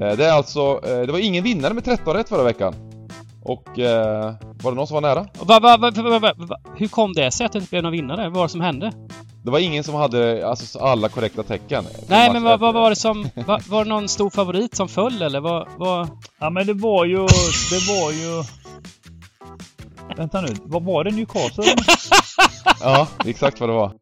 Eh, det är alltså, eh, det var ingen vinnare med 13 rätt förra veckan. Och eh, var det någon som var nära? Va, va, va, va, va, va, hur kom det sig att det inte blev någon vinnare? Vad var det som hände? Det var ingen som hade alltså, alla korrekta tecken. Nej, men vad, var det som... Va, var det någon stor favorit som föll eller vad... vad... Ja men det var ju... Det var ju... Vänta nu, vad var det Newcastle? ja, exakt vad det var.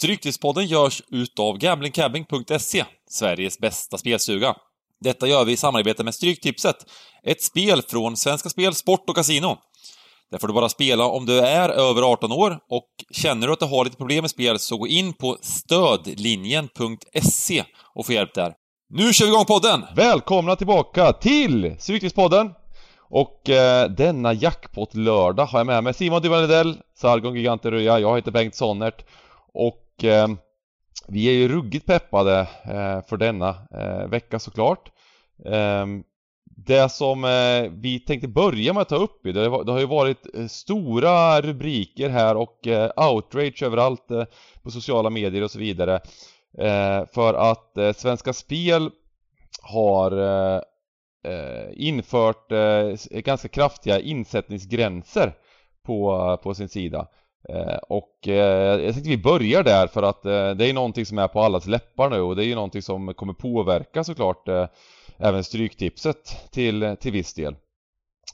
Stryktipspodden görs utav gamblingcabbing.se, Sveriges bästa spelstuga. Detta gör vi i samarbete med Stryktipset, ett spel från Svenska Spel, Sport och Casino. Där får du bara spela om du är över 18 år och känner du att du har lite problem med spel så gå in på stödlinjen.se och få hjälp där. Nu kör vi igång podden! Välkomna tillbaka till Stryktipspodden! Och eh, denna jackpot-lördag har jag med mig Simon Duvanedell, Sargon Giganteröja, jag heter Bengt Sonnert och Eh, vi är ju ruggigt peppade eh, för denna eh, vecka såklart. Eh, det som eh, vi tänkte börja med att ta upp det, det har ju varit eh, stora rubriker här och eh, outrage överallt på sociala medier och så vidare. För att Svenska Spel har infört ganska kraftiga insättningsgränser på, på sin sida. Eh, och eh, jag tänkte vi börjar där för att eh, det är någonting som är på allas läppar nu och det är ju någonting som kommer påverka såklart även Stryktipset till, till viss del.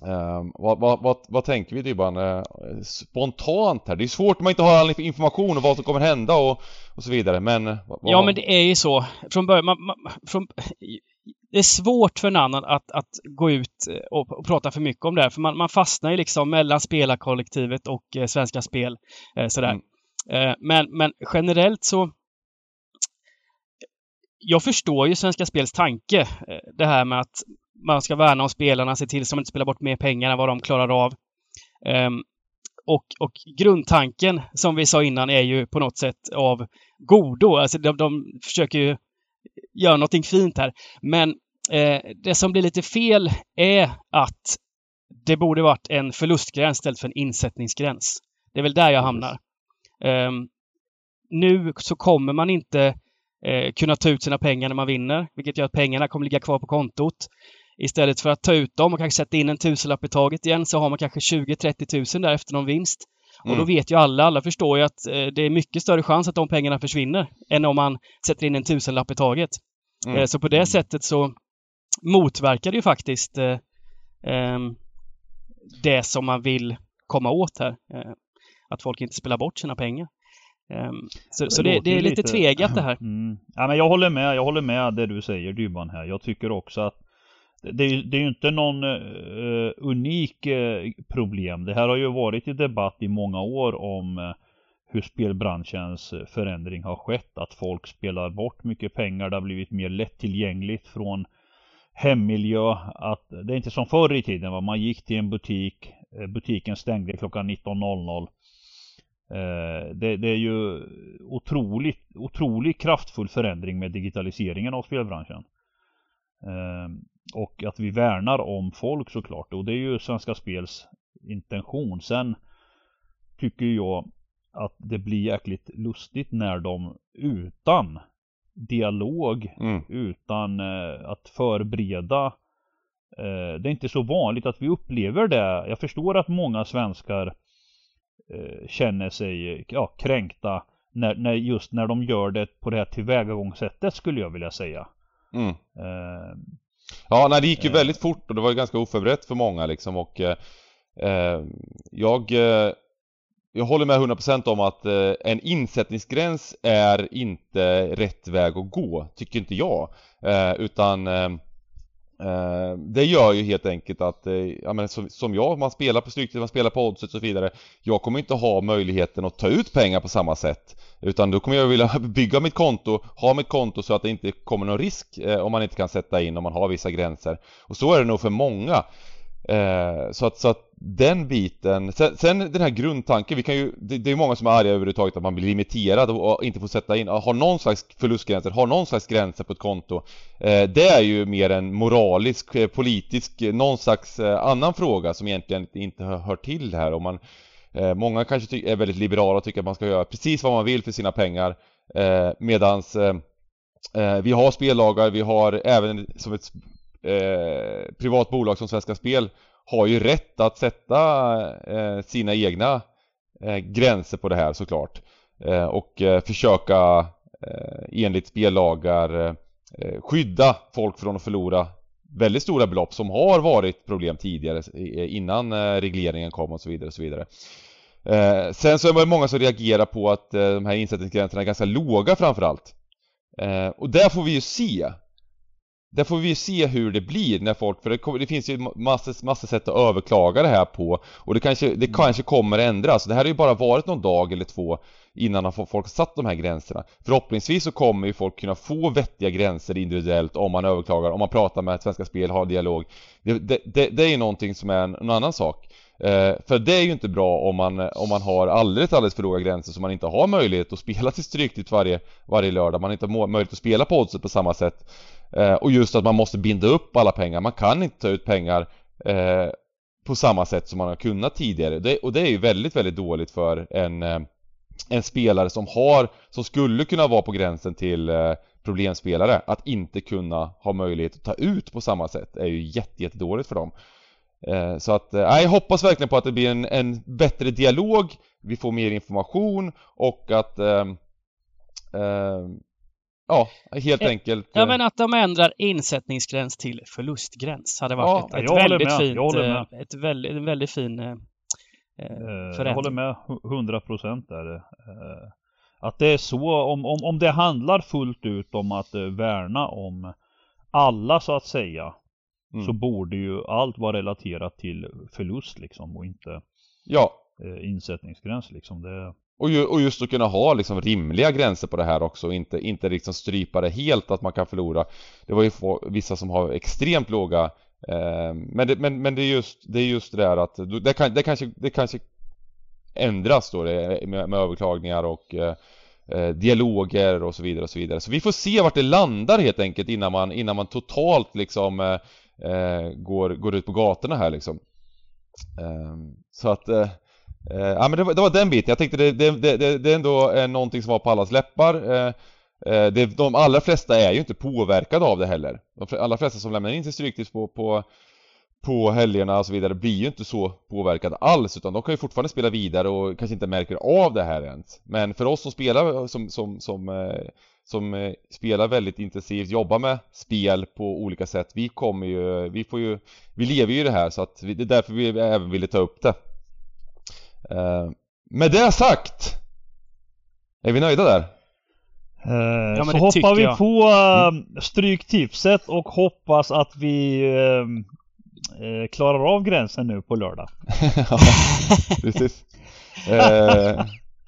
Um, vad, vad, vad, vad, tänker vi Dybban? Uh, spontant här, det är svårt om man inte har all information om vad som kommer hända och, och så vidare men... Uh, ja men det är ju så. Från början, man, man, från, det är svårt för en annan att, att gå ut och, och, prata för mycket om det här för man, man fastnar ju liksom mellan spelarkollektivet och eh, Svenska Spel. Eh, sådär. Mm. Eh, men, men generellt så jag förstår ju Svenska Spels tanke. Eh, det här med att man ska värna om spelarna, se till så att man inte spelar bort mer pengar än vad de klarar av. Um, och, och, grundtanken, som vi sa innan, är ju på något sätt av godo. Alltså de, de försöker ju göra någonting fint här. Men eh, det som blir lite fel är att det borde varit en förlustgräns istället för en insättningsgräns. Det är väl där jag hamnar. Um, nu så kommer man inte eh, kunna ta ut sina pengar när man vinner, vilket gör att pengarna kommer ligga kvar på kontot. Istället för att ta ut dem och kanske sätta in en tusenlapp i taget igen så har man kanske 20-30 tusen där efter någon vinst. Mm. Och då mm. vet ju alla, alla förstår ju att eh, det är mycket större chans att de pengarna försvinner än om man sätter in en tusenlapp i taget. Mm. Eh, så på det sättet så motverkar det ju faktiskt eh, ehm, det som man vill komma åt här. Att folk inte spelar bort sina pengar. Um, så, det, så det, det, är lite, lite tvegat det här. Mm. Ja, men jag håller med, jag håller med det du säger Dybban här. Jag tycker också att det, det är ju inte någon uh, unik uh, problem. Det här har ju varit i debatt i många år om uh, hur spelbranschens förändring har skett. Att folk spelar bort mycket pengar. Det har blivit mer lättillgängligt från hemmiljö. Att det är inte som förr i tiden. Va? Man gick till en butik. Butiken stängde klockan 19.00. Det, det, är ju otroligt, otroligt kraftfull förändring med digitaliseringen av spelbranschen. Eh, och att vi värnar om folk såklart. Och det är ju Svenska Spels intention. Sen tycker jag att det blir jäkligt lustigt när de utan dialog, mm. utan eh, att förbereda det är inte så vanligt att vi upplever det. Jag förstår att många svenskar Eh, känner sig ja, kränkta när, när, just när de gör det på det här tillvägagångssättet skulle jag vilja säga. Mm. Ja, nej, det gick ju uh, väldigt fort och det var ju ganska oförberett för många liksom och uh, jag jag håller med 100% om att en insättningsgräns är inte rätt väg att gå, tycker inte jag. utan Uh, Eh, det gör ju helt enkelt att, eh, ja, men som, jag, man spelar på Stryktipset, man spelar på Oddset och så vidare. Jag kommer inte ha möjligheten att ta ut pengar på samma sätt. Utan då kommer jag vilja bygga mitt konto, ha mitt konto så att det inte kommer någon risk eh, om man inte kan sätta in om man har vissa gränser. Och så är det nog för många. Eh, så, att, så att den biten, sen, sen den här grundtanken, vi kan ju, det, det är många som är arga överhuvudtaget att man blir limiterad och, och inte får sätta in, har någon slags förlustgränser, har någon slags gränser på ett konto. Eh, det är ju mer en moralisk, eh, politisk, eh, någon slags eh, annan fråga som egentligen inte hör, hör till här. Och man, eh, många kanske är väldigt liberala och tycker att man ska göra precis vad man vill för sina pengar eh, medans eh, eh, vi har spellagar, vi har även som ett eh, privat bolag som Svenska Spel har ju rätt att sätta eh, sina egna eh, gränser på det här såklart. Eh, och eh, försöka eh, enligt spellagar eh, skydda folk från att förlora väldigt stora belopp som har varit problem tidigare eh, innan eh, regleringen kom och så vidare och så vidare. Eh, sen så är det många som reagerar på att eh, de här insättningsgränserna är ganska låga framförallt. Eh, och där får vi ju se där får vi ju se hur det blir när folk, för det, det finns ju massor, massor sätt att överklaga det här på och det kanske, det kanske kommer ändras. Det här har ju bara varit någon dag eller två innan folk har satt de här gränserna. Förhoppningsvis så kommer ju folk kunna få vettiga gränser individuellt om man överklagar, om man pratar med Svenska Spel, har dialog. Det, det, det, det är ju någonting som är en, en annan sak. Eh, för det är ju inte bra om man, om man har alldeles, alldeles för låga gränser så man inte har möjlighet att spela till Stryktipset varje, varje lördag. Man inte har möjlighet att spela på oddset på samma sätt. Eh, och just att man måste binda upp alla pengar. Man kan inte ta ut pengar eh, på samma sätt som man har kunnat tidigare. Det, och det är ju väldigt, väldigt dåligt för en, eh, en spelare som har, som skulle kunna vara på gränsen till eh, problemspelare. Att inte kunna ha möjlighet att ta ut på samma sätt är ju jätte, för dem. Eh, så att, eh, nej jag hoppas verkligen på att det blir en, en bättre dialog, vi får mer information och att eh, eh, Ja, helt eh, enkelt Ja men att de ändrar insättningsgräns till förlustgräns hade varit ja, ett, ett väldigt med. fint, ett väldigt, en väldigt fin eh, förändring. Jag håller med 100 procent där. Att det är så, om, om, om det handlar fullt ut om att värna om alla så att säga mm. så borde ju allt vara relaterat till förlust liksom och inte ja. eh, insättningsgräns liksom. Det... Och, ju, och just att kunna ha liksom rimliga gränser på det här också, inte, inte liksom strypa det helt att man kan förlora. Det var ju vissa som har extremt låga eh, men, det, men, men det är just det, är just det där att det, kan, det, kanske, det kanske ändras då det, med, med överklagningar och eh, eh, dialoger och så vidare och så vidare. Så vi får se vart det landar helt enkelt innan man, innan man totalt liksom eh, eh går, går ut på gatorna här liksom. Eh, så att, eh, eh, ja men det var, det var, den biten. Jag tänkte det, det, det, det är ändå är någonting som var på allas läppar. Eh, eh, det, de allra flesta är ju inte påverkade av det heller. De allra flesta som lämnar in sin stryktips på, på på helgerna och så vidare blir ju inte så påverkade alls utan de kan ju fortfarande spela vidare och kanske inte märker av det här ens. Men för oss som spelar som, som, som eh, som eh, spelar väldigt intensivt, jobbar med spel på olika sätt. Vi kommer ju, vi får ju, vi lever ju i det här så att det är därför vi även ville ta upp det. Eh, med det sagt! Är vi nöjda där? Eh, ja, så hoppar vi jag. på uh, Stryktipset och hoppas att vi klarar av gränsen nu på lördag. ja, precis.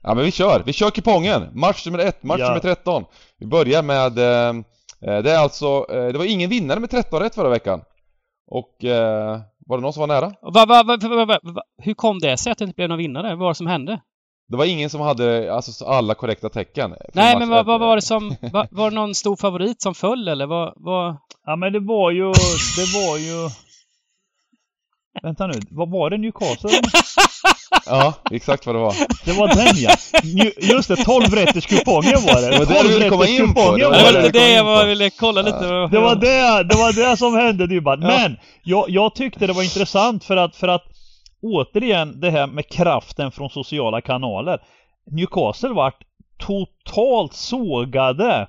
Ja men vi kör, vi kör kupongen! Match nummer 1, match ja. nummer 13 Vi börjar med eh, eh, Det är alltså, eh, det var ingen vinnare med 13 rätt förra veckan Och eh, var det någon som var nära? Va, va, va, Hur kom det sig att det inte blev någon vinnare? Vad var det som hände? Det var ingen som hade alltså, alla korrekta tecken Nej men vad, vad var det som, va, var det någon stor favorit som föll eller vad, vad? Ja men det var ju, det var ju Vänta nu, vad var det Newcastle? Ja, exakt vad det var. Det var den ja! Just det, 12 rätters kupongen var det. Det var det du ville komma in på. Det var det, det jag ville kolla lite. Det var det, det var det som hände Dybban. Men, jag, jag tyckte det var intressant för att, för att återigen det här med kraften från sociala kanaler. Newcastle vart totalt sågade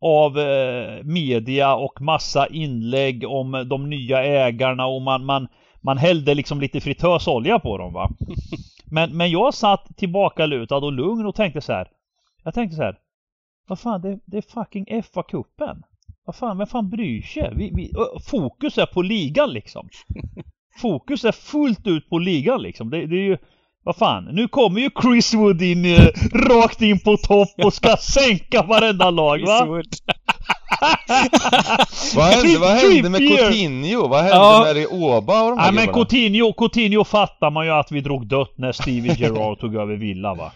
av eh, media och massa inlägg om de nya ägarna och man, man man hällde liksom lite fritösolja på dem va. Men, men jag satt tillbakalutad och lugn och tänkte så här. Jag tänkte så här. Vad fan, det, det är fucking FA-cupen. Vad fan, vem fan bryr sig? Vi, vi, fokus är på ligan liksom. Fokus är fullt ut på ligan liksom. Det, det är ju... Vad fan, nu kommer ju Chris Wood in eh, rakt in på topp och ska sänka varenda lag va? Vad hände, vad hände med Trippier. Coutinho? Vad hände Ja. med Oba och de här Nej men? Coutinho, Coutinho fattar man ju att vi drog dött när Stevie Gerrard tog över Villa va.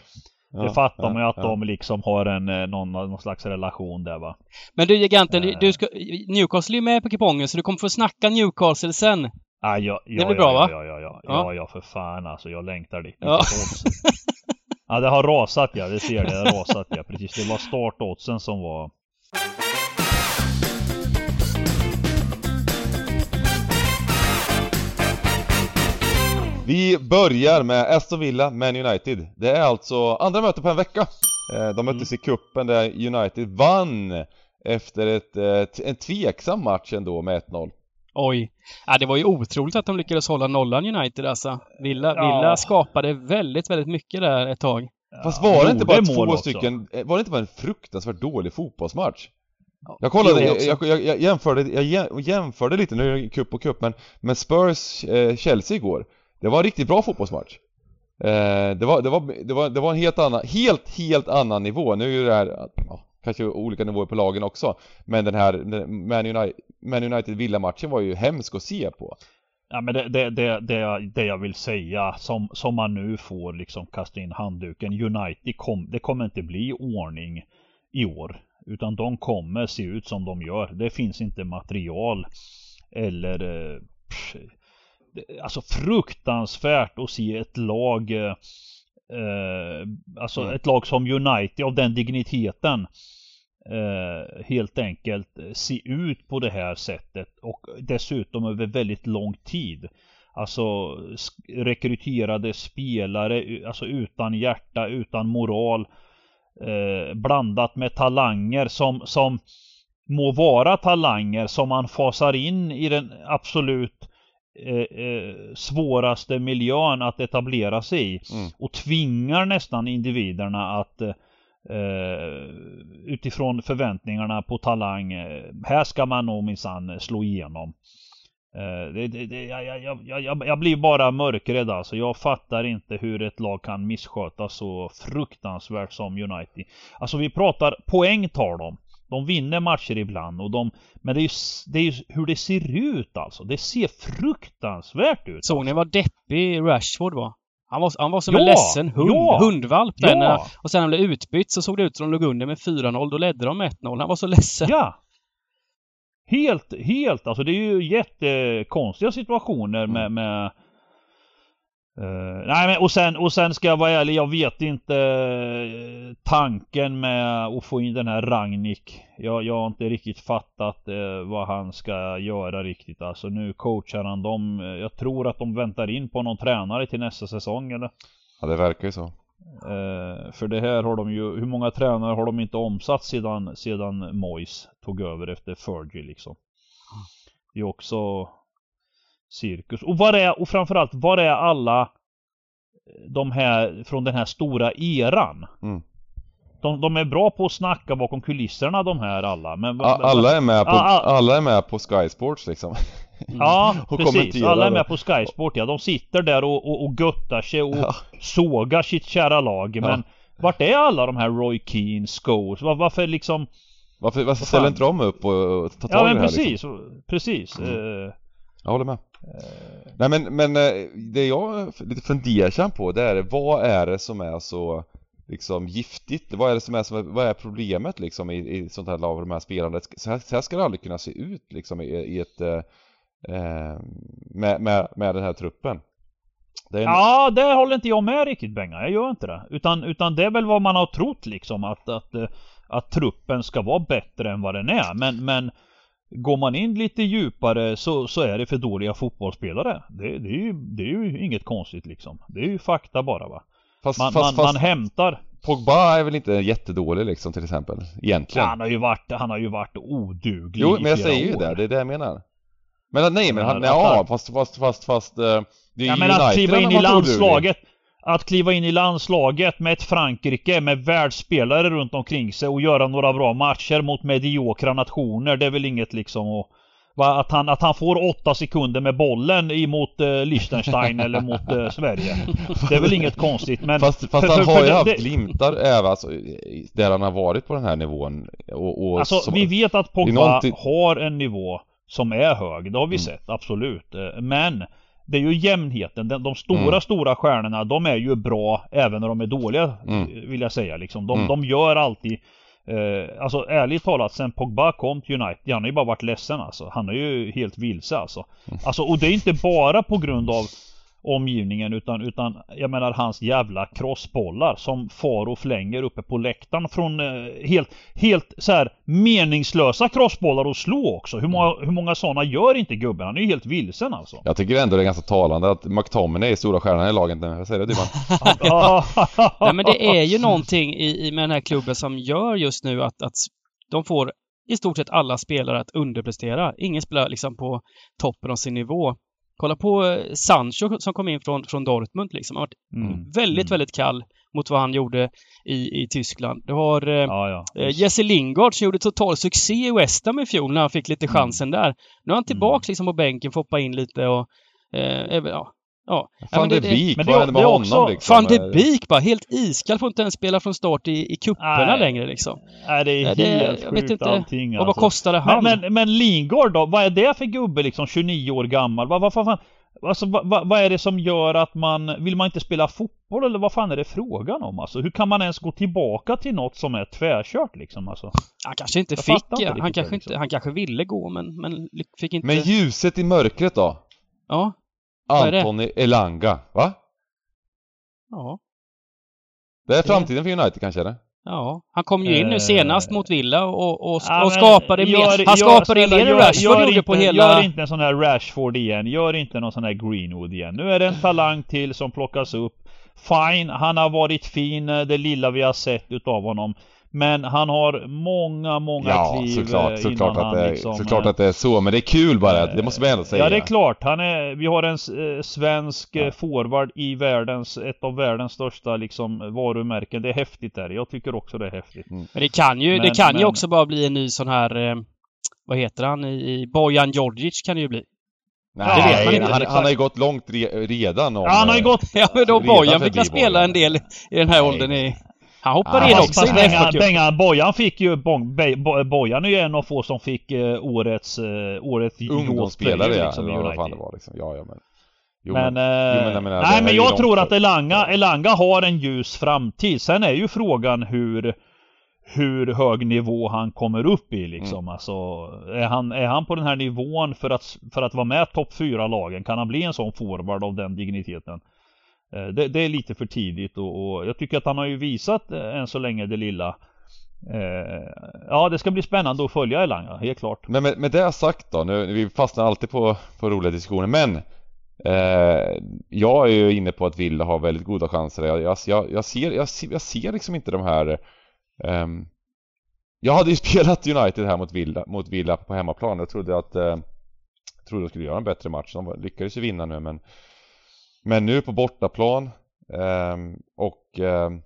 Det Ja, fattar ja, man ju att ja. de liksom har en, eh, någon, någon slags relation där va. Men du Giganten, du, Eh. du ska, Newcastle är ju med på kupongen så du kommer få snacka Newcastle sen. Ah, ja, ja, blir ja, bra, ja, va? Ja, ja, ja, Ja. ja, ja, för fan alltså. Jag längtar dit. Ja. Ja, det har rasat ja. Det ser det. Det har rasat ja. Precis. Det var startoddsen som var... Vi börjar med Aston Villa, Man United. Det är alltså andra mötet på en vecka. Eh, De möttes i kuppen där United vann efter ett, eh, en tveksam match ändå med 1-0. Oj. Ja, det var ju otroligt att de lyckades hålla nollan United alltså. Villa, Ja. Villa skapade väldigt, väldigt mycket där ett tag. Fast var det inte bara två också. stycken, eh, var det inte bara en fruktansvärt dålig fotbollsmatch? Ja, Jag kollade, jag, jag, jag, jag, jämförde, jag jä- jämförde lite, nu är det cup och cup men, men Spurs eh, Chelsea igår det var en riktigt bra fotbollsmatch eh, det, var, det, var, det, var, det var en helt annan, helt, helt annan nivå Nu är ju det här, ja, kanske olika nivåer på lagen också Men den här Man United, Man United Villa-matchen var ju hemsk att se på Ja men det, det, det, det, jag, det jag vill säga som, som man nu får liksom kasta in handduken. United kom, det kommer inte bli ordning i år. Utan de kommer se ut som de gör. Det finns inte material eller eh, pff, Alltså fruktansvärt att se ett lag eh, Alltså Mm. ett lag som United av den digniteten eh, helt enkelt eh, se ut på det här sättet och dessutom över väldigt lång tid. Alltså rekryterade spelare, alltså utan hjärta, utan moral. Eh, blandat med talanger som, som må vara talanger som man fasar in i den absolut eh, eh, svåraste miljön att etablera sig i. Mm. Och tvingar nästan individerna att eh, utifrån förväntningarna på talang. Eh, här ska man nog minsann slå igenom. Det, det, det, jag, jag, jag, jag, blir bara mörkrädd alltså. Jag fattar inte hur ett lag kan misskötas så fruktansvärt som United. Alltså vi pratar poäng tar de. De vinner matcher ibland och de Men det är ju, det är ju hur det ser ut alltså. Det ser fruktansvärt ut. Såg ni vad deppig Rashford var? Han var, han var som Ja, en ledsen hund, ja, hundvalp där ja. Och sen när han blev utbytt så såg det ut som de låg under med 4-0. Då ledde de med 1-0. Han var så ledsen. Ja! Helt, helt, alltså det är ju jättekonstiga situationer med, Mm. med eh, nej men och sen, och sen ska jag vara ärlig, jag vet inte eh, tanken med att få in den här Ragnik. Jag, jag har inte riktigt fattat eh, vad han ska göra riktigt. Alltså nu coachar han dem. Jag tror att de väntar in på någon tränare till nästa säsong eller? Ja det verkar ju så Eh, för det här har de ju, hur många tränare har de inte omsatt sedan, sedan Moyes tog över efter Fergie liksom. Det är också cirkus. Och var är, och framförallt, var är alla de här från den här stora eran? Mm. De, de är bra på att snacka bakom kulisserna de här alla. Men, Alla är med på, alla är med på Sky Sports liksom Ja, precis. Alla är med på Sky Sport ja. De sitter där och, och, och göttar sig och Ja. sågar sitt kära lag. Ja. Men vart är alla de här Roy Keane, Scholes? Var, varför liksom... Varför, varför ställer inte de upp och, och tar tag Ja i men det här precis, liksom? precis. Mm. Eh, jag håller med Nej men, men eh, det jag är lite fundersam på det är vad är det som är så liksom giftigt? Vad är det som är, som är vad är problemet liksom i, i sånt här lag, de här spelandet? Så här, så här ska det aldrig kunna se ut liksom i, i ett eh, eh med, med, med den här truppen det en, Ja, det håller inte jag med riktigt Benga. Jag gör inte det. Utan, utan det är väl vad man har trott liksom att, att, att, att truppen ska vara bättre än vad den är. Men, men går man in lite djupare så, så är det för dåliga fotbollsspelare. Det, det, är ju, det är ju inget konstigt liksom. Det är ju fakta bara va. fast, Man, fast, man, fast man hämtar. Pogba är väl inte jättedålig liksom till exempel Egentligen Han har ju varit, han har ju varit oduglig Jo men jag säger ju år. det, det är det jag menar Men nej men han, att ja fast, fast, fast, fast eh, det är Ja men att United kliva han in i landslaget Att kliva in i landslaget med ett Frankrike med världsspelare runt omkring sig och göra några bra matcher mot mediokra nationer Det är väl inget liksom att Va, att, han, att han får åtta sekunder med bollen emot eh, Liechtenstein eller mot eh, Sverige. Det är väl inget konstigt men... Fast, fast för- han har för ju det- haft det- glimtar även alltså, där han har varit på den här nivån och, och Alltså som- vi vet att Pogba någonting- har en nivå som är hög. Det har vi Mm. sett, absolut. Eh, Men det är ju jämnheten. De, de stora, Mm. stora stjärnorna, de är ju bra även när de är dåliga, Mm. vill jag säga. Liksom. De, Mm. de gör alltid Eh, alltså ärligt talat, sen Pogba kom till United, han har ju bara varit ledsen alltså. Han är ju helt vilse alltså. Mm. Alltså, och det är inte bara på grund av omgivningen utan, utan jag menar hans jävla crossbollar som far och flänger uppe på läktaren från eh, helt, helt så här meningslösa crossbollar att slå också. Hur många, hur många sådana gör inte gubben? Han är ju helt vilsen alltså. Jag tycker ändå det är ganska talande att McTominay är stora stjärnan i laget nu. Jag säger det Dybban. Nej, men det är ju någonting i, i med den här klubben som gör just nu att, att de får i stort sett alla spelare att underprestera. Ingen spelar liksom på toppen av sin nivå. Kolla på eh, Sancho som kom in från, från Dortmund liksom. Han har varit Mm. väldigt, Mm. väldigt kall mot vad han gjorde i, i Tyskland. Du har eh, Ja, ja. Eh, Jesse Lingard som gjorde total succé i West Ham i fjol när han fick lite Mm. chansen där. Nu är han tillbaks liksom på bänken, får hoppa in lite och... Eh, ja. Ja. Van men de det- det- Beek, det- vad hände med det är honom också- liksom? Van de Beek bara, helt iskall, får inte ens spela från start i, i cuperna Nej. längre liksom. Nej, det är Nej, det- helt jag vet sjukt inte. allting Och vad alltså. kostade han? Men, men, men Lingard då? Vad är det för gubbe liksom? 29 år gammal? Vad, vad fan? Alltså vad, vad, vad är det som gör att man... Vill man inte spela fotboll eller vad fan är det frågan om alltså? Hur kan man ens gå tillbaka till något som är tvärkört liksom alltså? han kanske inte jag fick, inte han det, kanske liksom. inte, han kanske ville gå men, men fick inte... Men ljuset i mörkret då? Ja. Antoni Elanga, va? Ja. Det är framtiden för United kanske eller? Ja, han kom ju in nu Eh. senast mot Villa och, och, Ja, och skapade gör- mer. Han skapade mer än Rashford gjorde på inte- hela... Gör inte en sån här Rashford igen. Gör inte någon sån här Greenwood igen. Nu är det en talang till som plockas upp. Fine, han har varit fin eh, det lilla vi har sett utav honom. Men han har många, många Ja, kliv såklart, eh, såklart, innan att han det, liksom, såklart eh, att det är så, men det är kul bara, det måste man ändå säga. Ja det är klart, han är, vi har en eh, svensk Ja. forward i världens, ett av världens största liksom varumärken. Det är häftigt där. Jag tycker också det är häftigt. Men det kan ju, det Men- kan ju men- också bara bli en ny sån här... Vad heter han? I, i Bojan Djordjic kan det ju bli. Nej, det inte. han, han har ju gått långt re, redan om... Ja, han har ju gått Ja, men då Redan Bojan fick spela en del i den här Nej. åldern i... Han hoppade Ja, in också Fast i Bengan. Bengan, Bojan fick ju, Bong, Be, Bo- Bojan är ju en av få som fick eh, årets, eh, årets Ungdomsspelare ja, liksom, eller vad fan det var liksom. Ja, ja men... Jo, men, men, eh, jo, men jag menar, nej men jag tror att Elanga, Elanga har en ljus framtid. Sen är ju frågan hur hur hög nivå han kommer upp i liksom. Mm. Alltså, är han, är han på den här nivån för att, för att vara med topp 4-lagen? Kan han bli en sån forward av den digniteten? Eh, det, det är lite för tidigt och, och jag tycker att han har ju visat eh, än så länge det lilla. Eh, ja, det ska bli spännande att följa Elanga, helt klart. Men med, med det sagt då, nu, vi fastnar alltid på, på roliga diskussioner, men eh, jag är ju inne på att Villa har väldigt goda chanser. Jag, jag, jag, jag, ser, jag, ser, jag ser liksom inte de här Eh, Jag hade ju spelat United här mot Villa, mot Villa på hemmaplan. Jag trodde att eh, trodde de skulle göra en bättre match. De lyckades ju vinna nu men men nu på bortaplan ehm, och ehm,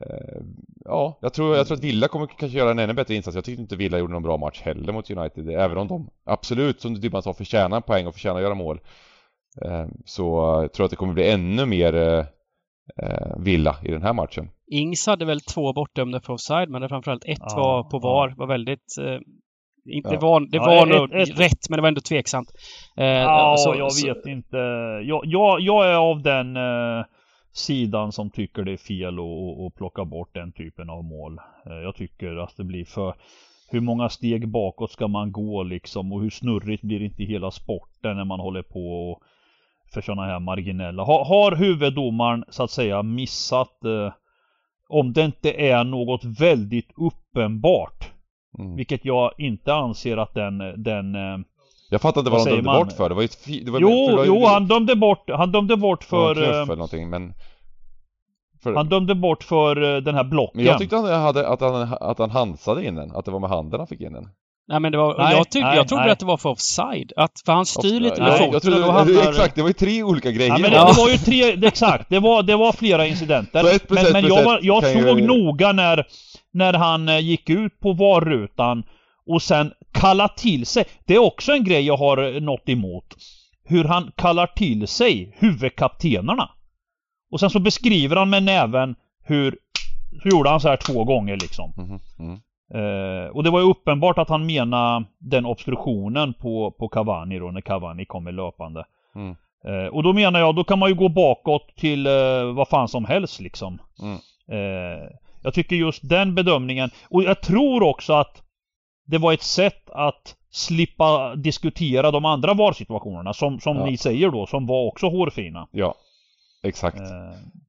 eh, Ja, jag tror, jag tror att Villa kommer kanske göra en ännu bättre insats. Jag tyckte inte Villa gjorde någon bra match heller mot United. Även om de absolut, som du Dybban sa, förtjänar en poäng och förtjänar att göra mål. Eh, Så eh, tror jag att det kommer bli ännu mer eh, eh, Villa i den här matchen. Ings hade väl två bortdömda för offside, men det framförallt ett Ja, var på ja. VAR. var väldigt... Inte Ja. var, det Ja, var ett- nog ett- rätt, men det var ändå tveksamt. Eh, Ja, så- jag så- vet inte. Jag, jag, jag är av den eh, sidan som tycker det är fel att, plocka bort den typen av mål. Eh, jag tycker att det blir för hur många steg bakåt ska man gå liksom och hur snurrigt blir inte hela sporten när man håller på och för sådana här marginella. Har, har huvuddomaren så att säga missat eh, om det inte är något väldigt uppenbart, Mm. vilket jag inte anser att den, den eh, Jag fattar inte Vad vad de säger dömde man? bort för. Det var ju ett det var, Jo, för var jo han dömde bort, han dömde bort var en för... eh, någonting men... För, Han dömde bort för eh, den här blocken. men jag tyckte han hade, att, han, att han hansade in den. Att det var med handen han fick in den. Nej, men det var... Nej, jag, tyckte, nej, jag trodde nej. att det var för offside. Att, för han styr lite med jag, foten jag trodde, och då det, hamnar... Exakt, det var ju tre olika grejer. Ja, men det, Ja. det var ju tre, det, exakt, det var, det var flera incidenter. Plus Men, ett men jag, var, jag såg ju- noga när, när han eh, gick ut på VAR-rutan och sen kalla till sig. Det är också en grej jag har något emot. Hur han kallar till sig huvudkaptenerna. Och sen så beskriver han med näven hur... Så gjorde han så här två gånger liksom. Mhm, mm. Eh, och det var ju uppenbart att han menade den obstruktionen på, på Cavani då när Cavani kommer löpande. Mm. Eh, och då menar jag, då kan man ju gå bakåt till eh, vad fan som helst liksom. Mm. Eh, jag tycker just den bedömningen, och jag tror också att det var ett sätt att slippa diskutera de andra VAR-situationerna som, som Ja. ni säger då, som var också hårfina. Ja, exakt. Eh,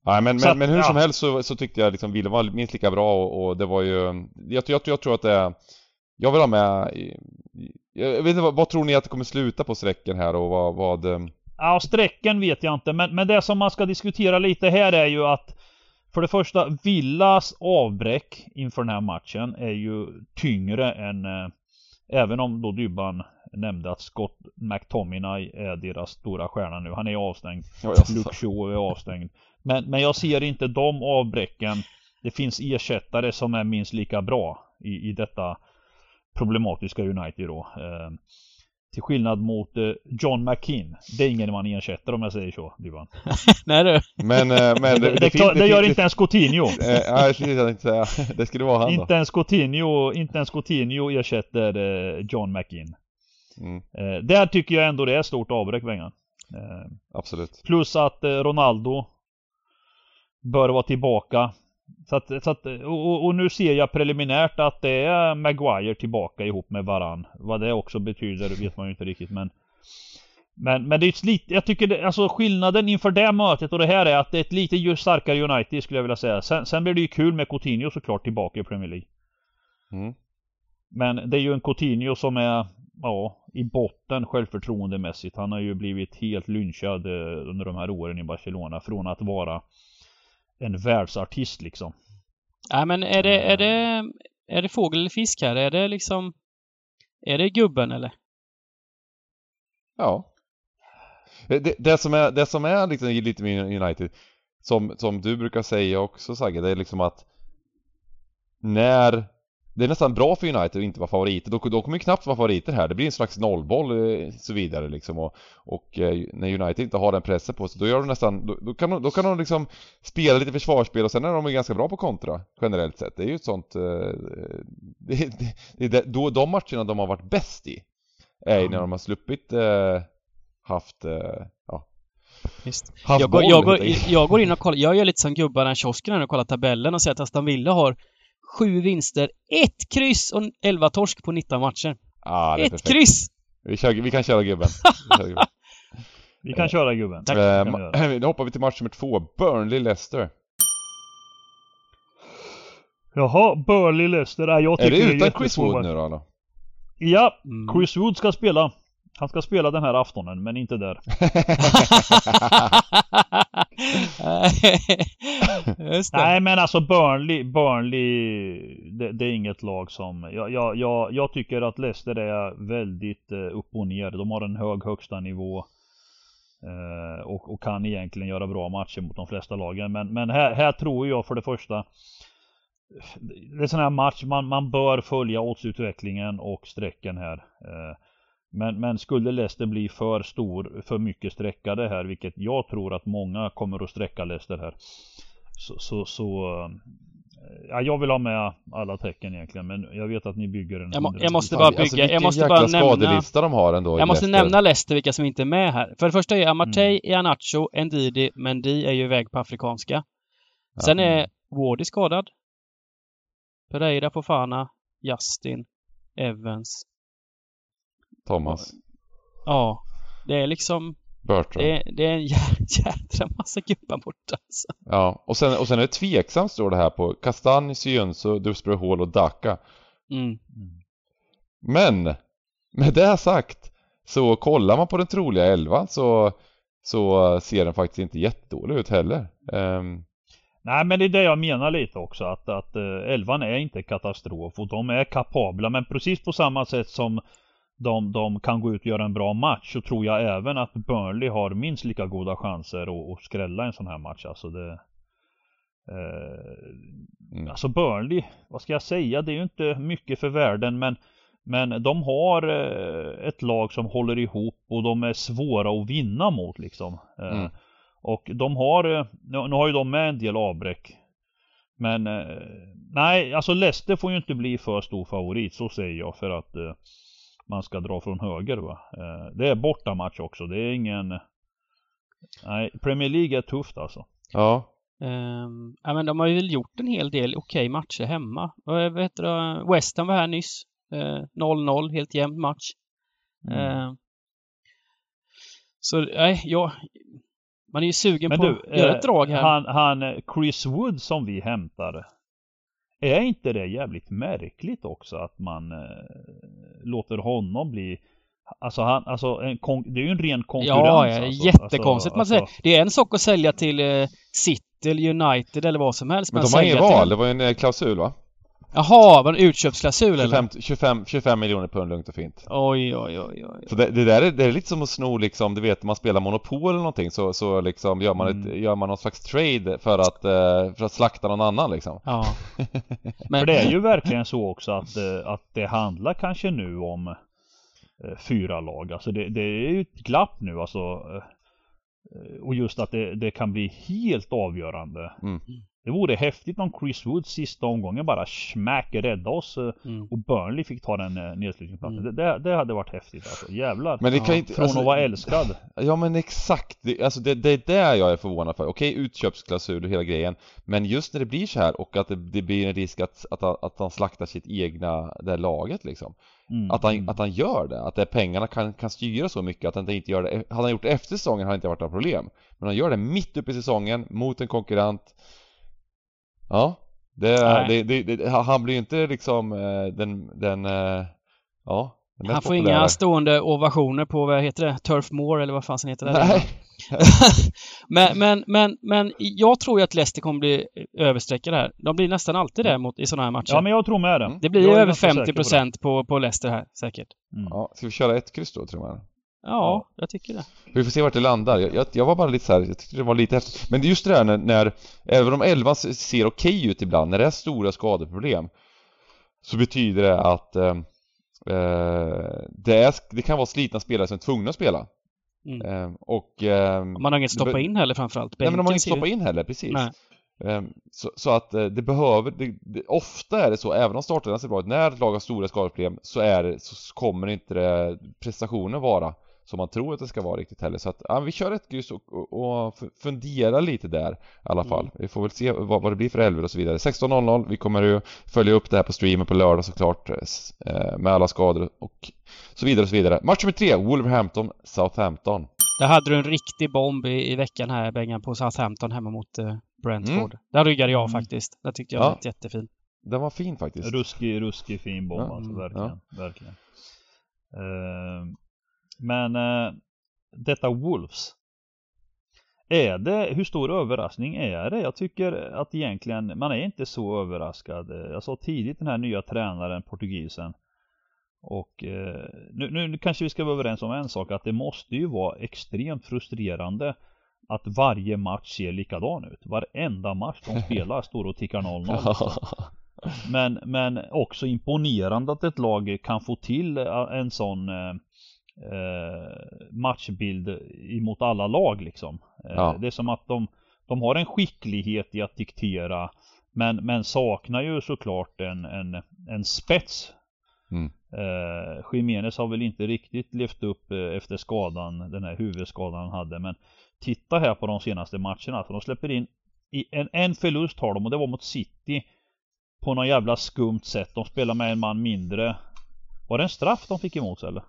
Nej, men, men, att, men hur ja. som helst så, så tyckte jag liksom Wille var minst lika bra och, och det var ju... Jag, jag, jag tror att det är... Jag vill ha med... Jag vet inte, vad, vad tror ni att det kommer sluta på sträcken här och vad... vad eh, Ja, strecken vet jag inte, men, men det som man ska diskutera lite här är ju att för det första, Villas avbräck inför den här matchen är ju tyngre än eh, Även om då Dybban nämnde att Scott McTominay är deras stora stjärna nu. Han är avstängd. ja, Luke Shaw är avstängd. Men, men jag ser inte de avbräcken. Det finns ersättare som är minst lika bra i, i detta problematiska United då. Eh, till skillnad mot eh, John McKean. Det är ingen man ersätter om jag säger så, Dybban. Nej du. men, eh, men Det, det, det, gör det- inte ens Coutinho. Eh, ja, precis, jag tänkte säga. Det skulle vara han då. Inte ens Coutinho, inte ens Coutinho ersätter eh, John McKean. Mm, Eh, där tycker jag ändå det är stort avbräck Wengan. Eh, absolut. plus att eh, Ronaldo bör vara tillbaka. Så att, så att, och, och- och nu ser jag preliminärt att det är Maguire tillbaka ihop med Varann. Vad det också betyder vet man ju inte riktigt men men, men det är ett lite, jag tycker det, alltså skillnaden inför det mötet och det här är att det är ett lite just starkare United skulle jag vilja säga. Sen, sen blir det ju kul med Coutinho såklart tillbaka i Premier League. Mm. Men det är ju en Coutinho som är ja, i botten självförtroendemässigt. Han har ju blivit helt lynchad eh, under de här åren i Barcelona från att vara en världsartist liksom. Nej men är det, är det, är det fågel eller fisk här? Är det liksom... Är det gubben eller? Ja. Det, det, som är, det som är liksom lite med United, som, som du brukar säga också Sagge, det är liksom att när det är nästan bra för United att inte vara favoriter. De, de kommer ju knappt vara favoriter här. Det blir en slags nollboll eh, så vidare liksom. Och, och eh, när United inte har den pressen på sig, då gör de nästan, då, då, kan, de, då kan de liksom spela lite försvarsspel och sen är de ju ganska bra på kontra generellt sett. Det är ju ett sånt, eh, det, det, det då, de matcherna de har varit bäst i är ju när de har sluppit eh, haft, eh, ja, Visst. haft Jag går, boll, jag, går, helt enkelt. jag går in och kollar. Jag gör lite som gubbarna i kiosken och kollar tabellen och ser att Aston Villa har sju vinster, ett kryss och 11 torsk på 19 matcher. Ah, det är Ett perfekt. kryss! Vi, kör, vi kan köra gubben. Vi kör gubben. Vi kan köra gubben. Tack. Eh, kan vi ma- då hoppar vi till match nummer två. Burnley-Leicester. Jaha, Burley Leicester. Nej, jag Är tycker det är utan Chris Wood nu då eller? Ja, Mm. Chris Wood ska spela. Han ska spela den här aftonen, men inte där. Nej men alltså Burnley, Burnley det, det är inget lag som... Jag, jag, jag, jag tycker att Leicester är väldigt eh, upp och ner. De har en hög högsta nivå. Eh, och, och kan egentligen göra bra matcher mot de flesta lagen. Men, men här, här tror jag för det första Det är en sån här match man, man bör följa oddsutvecklingen och strecken här. Eh, men, men skulle Leicester bli för stor, för mycket streckade här, vilket jag tror att många kommer att sträcka Leicester här. Så, så, så eh, ja, jag vill ha med alla tecken egentligen, men jag vet att ni bygger en Jag må- jag måste bara alltså, bygga- jag vilken måste bara nämna- de har ändå Jag måste Leicester. nämna Leicester, vilka som inte är med här. För det första är Amartey, Ianacho, Ndidi, Mendy är ju iväg på afrikanska. Sen är Wardy skadad. Pereira, Fofana, Justin, Evans. Thomas. Ja, det är liksom... Bertrand. Det är, det är en jä- jädra massa gubbar borta alltså. Ja, och sen, och sen är det tveksamt står det här på Kastanj, Syönso, Dusbro Hall och Daka. Mm. Men, med det sagt, så kollar man på den troliga elvan så, så ser den faktiskt inte jättedålig ut heller. Ehm, Nej men det är det jag menar lite också att, att eh, elvan är inte katastrof och de är kapabla men precis på samma sätt som de, de kan gå ut och göra en bra match så tror jag även att Burnley har minst lika goda chanser att, att skrälla en sån här match alltså det eh, Mm. Alltså Burnley, vad ska jag säga? Det är ju inte mycket för världen men Men de har eh, ett lag som håller ihop och de är svåra att vinna mot liksom. Eh, Mm. Och de har, eh, nu, har ju de med en del avbräck. Men nej, alltså Leicester får ju inte bli för stor favorit, så säger jag för att man ska dra från höger va. Eh, det är bortamatch också, det är ingen... Nej, Premier League är tufft alltså. Ja. Ehm, ja, men de har ju väl gjort en hel del okej matcher hemma. Vad heter det? West Ham var här nyss. Eh, 0-0, helt jämn match. Mm. Ehm, så nej, jag... Man är ju sugen Men på du, att göra eh, ett drag här. han, han eh, Chris Wood som vi hämtade. Är inte det jävligt märkligt också att man eh, låter honom bli Alltså han, alltså en kon- det är ju en ren konkurrens Ja, ja alltså. jättekonstigt. alltså, man alltså, säger. Det är en sak att sälja till eh, City eller United eller vad som helst. Men de har ingen till- val, det var ju en eh, klausul va? Jaha, var det en utköpsklausul eller? 25, 25, 25 miljoner pund lugnt och fint. Oj, oj, oj, oj. Så det, det där är, det är lite som att sno liksom, du vet man spelar Monopol eller någonting så, så liksom gör man, ett, Mm. gör man någon slags trade för att, eh, för att slakta någon annan liksom. Ja. Men, För det är ju verkligen så också att, eh, att det handlar kanske nu om eh, fyra lag. Alltså det, det är ju ett glapp nu alltså. Och just att det, det kan bli helt avgörande. Mm. Det vore häftigt om Chris Wood sista omgången bara smack rädda oss eh, Mm. och Burnley fick ta den eh, nedslutningsplatsen. Mm. Det, det, det hade varit häftigt alltså. Jävlar. Men det kan Ja, inte, Från alltså, att vara älskad. Ja men exakt, det, alltså det, det är där jag är förvånad för. Okej utköpsklausul och hela grejen Men just när det blir så här och att det, det blir en risk att, att, han- att han slaktar sitt egna, det här laget liksom Mm, Att han, mm. att han gör det, att det pengarna kan, kan styra så mycket att han inte gör det Hade han gjort det efter säsongen hade det inte varit några problem Men han gör det mitt uppe i säsongen mot en konkurrent Ja det, det, det, det, han blir ju inte liksom eh, den, den, eh, ja den han får populära. inga stående ovationer på, vad heter det, Turf Moor eller vad fan sen heter det? Nej, men, men, men, men jag tror ju att Leicester kommer bli överstreckade här. De blir nästan alltid det mot, i sådana här matcher. Ja men jag tror med det. Det blir är över ganska säker 50 på på, på Leicester här, säkert. Mm. ja, ska vi köra ett kryss då tror jag? Ja, jag tycker det. Vi får se vart det landar. Jag, jag, jag var bara lite så här, jag tyckte det var lite häftigt. Men just det där när, när även om 11 ser okej ut ibland, när det är stora skadeproblem så betyder det att eh, eh, det, är, det kan vara slitna spelare som är tvungna att spela. Mm. Eh, och... Eh, Man har inget stoppa in heller framförallt. Nej men de har Bänken inget stoppa in heller, precis. Nej. Ehm, Så, så att eh, det behöver, det, det, ofta är det så, även om startelvan ser bra ut, när ett lag har stora skadeproblem så är så kommer inte det prestationen vara som man tror att det ska vara riktigt heller. Så att, ja, vi kör ett kryss och, och, och fundera lite där i alla fall. Mm. Vi får väl se vad, vad det blir för elver och så vidare. 16.00, vi kommer ju följa upp det här på streamen på lördag såklart eh, eh, med alla skador och så vidare och så vidare. Match nummer tre, Wolverhampton, Southampton. Där hade du en riktig bomb i, i veckan här, Bengan, på Southampton hemma mot eh, Brentford. Där ryggade jag Mm. faktiskt. Det tyckte jag Ja. var jättefin. Den var fin faktiskt. Ruskig, ruskig fin bomb Ja, alltså, mm, verkligen. verkligen. Eh, men eh, detta Wolves. Är det, hur stor överraskning är det? Jag tycker att egentligen, man är inte så överraskad. Eh, Jag sa tidigt den här nya tränaren, portugisen. Och eh, nu, nu kanske vi ska vara överens om en sak, att det måste ju vara extremt frustrerande att varje match ser likadan ut. Varenda match de spelar står och tickar 0-0. Men, men också imponerande att ett lag kan få till eh, en sån eh, matchbild emot alla lag liksom. Eh, Ja. Det är som att de, de har en skicklighet i att diktera men, men saknar ju såklart en, en, en spets. Mm. Eh, Jiménez har väl inte riktigt levt upp eh, efter skadan, den här huvudskadan han hade men Titta här på de senaste matcherna, för de släpper in i en, en förlust har de och det var mot City på något jävla skumt sätt. De spelar med en man mindre. Var det en straff de fick emot sig eller?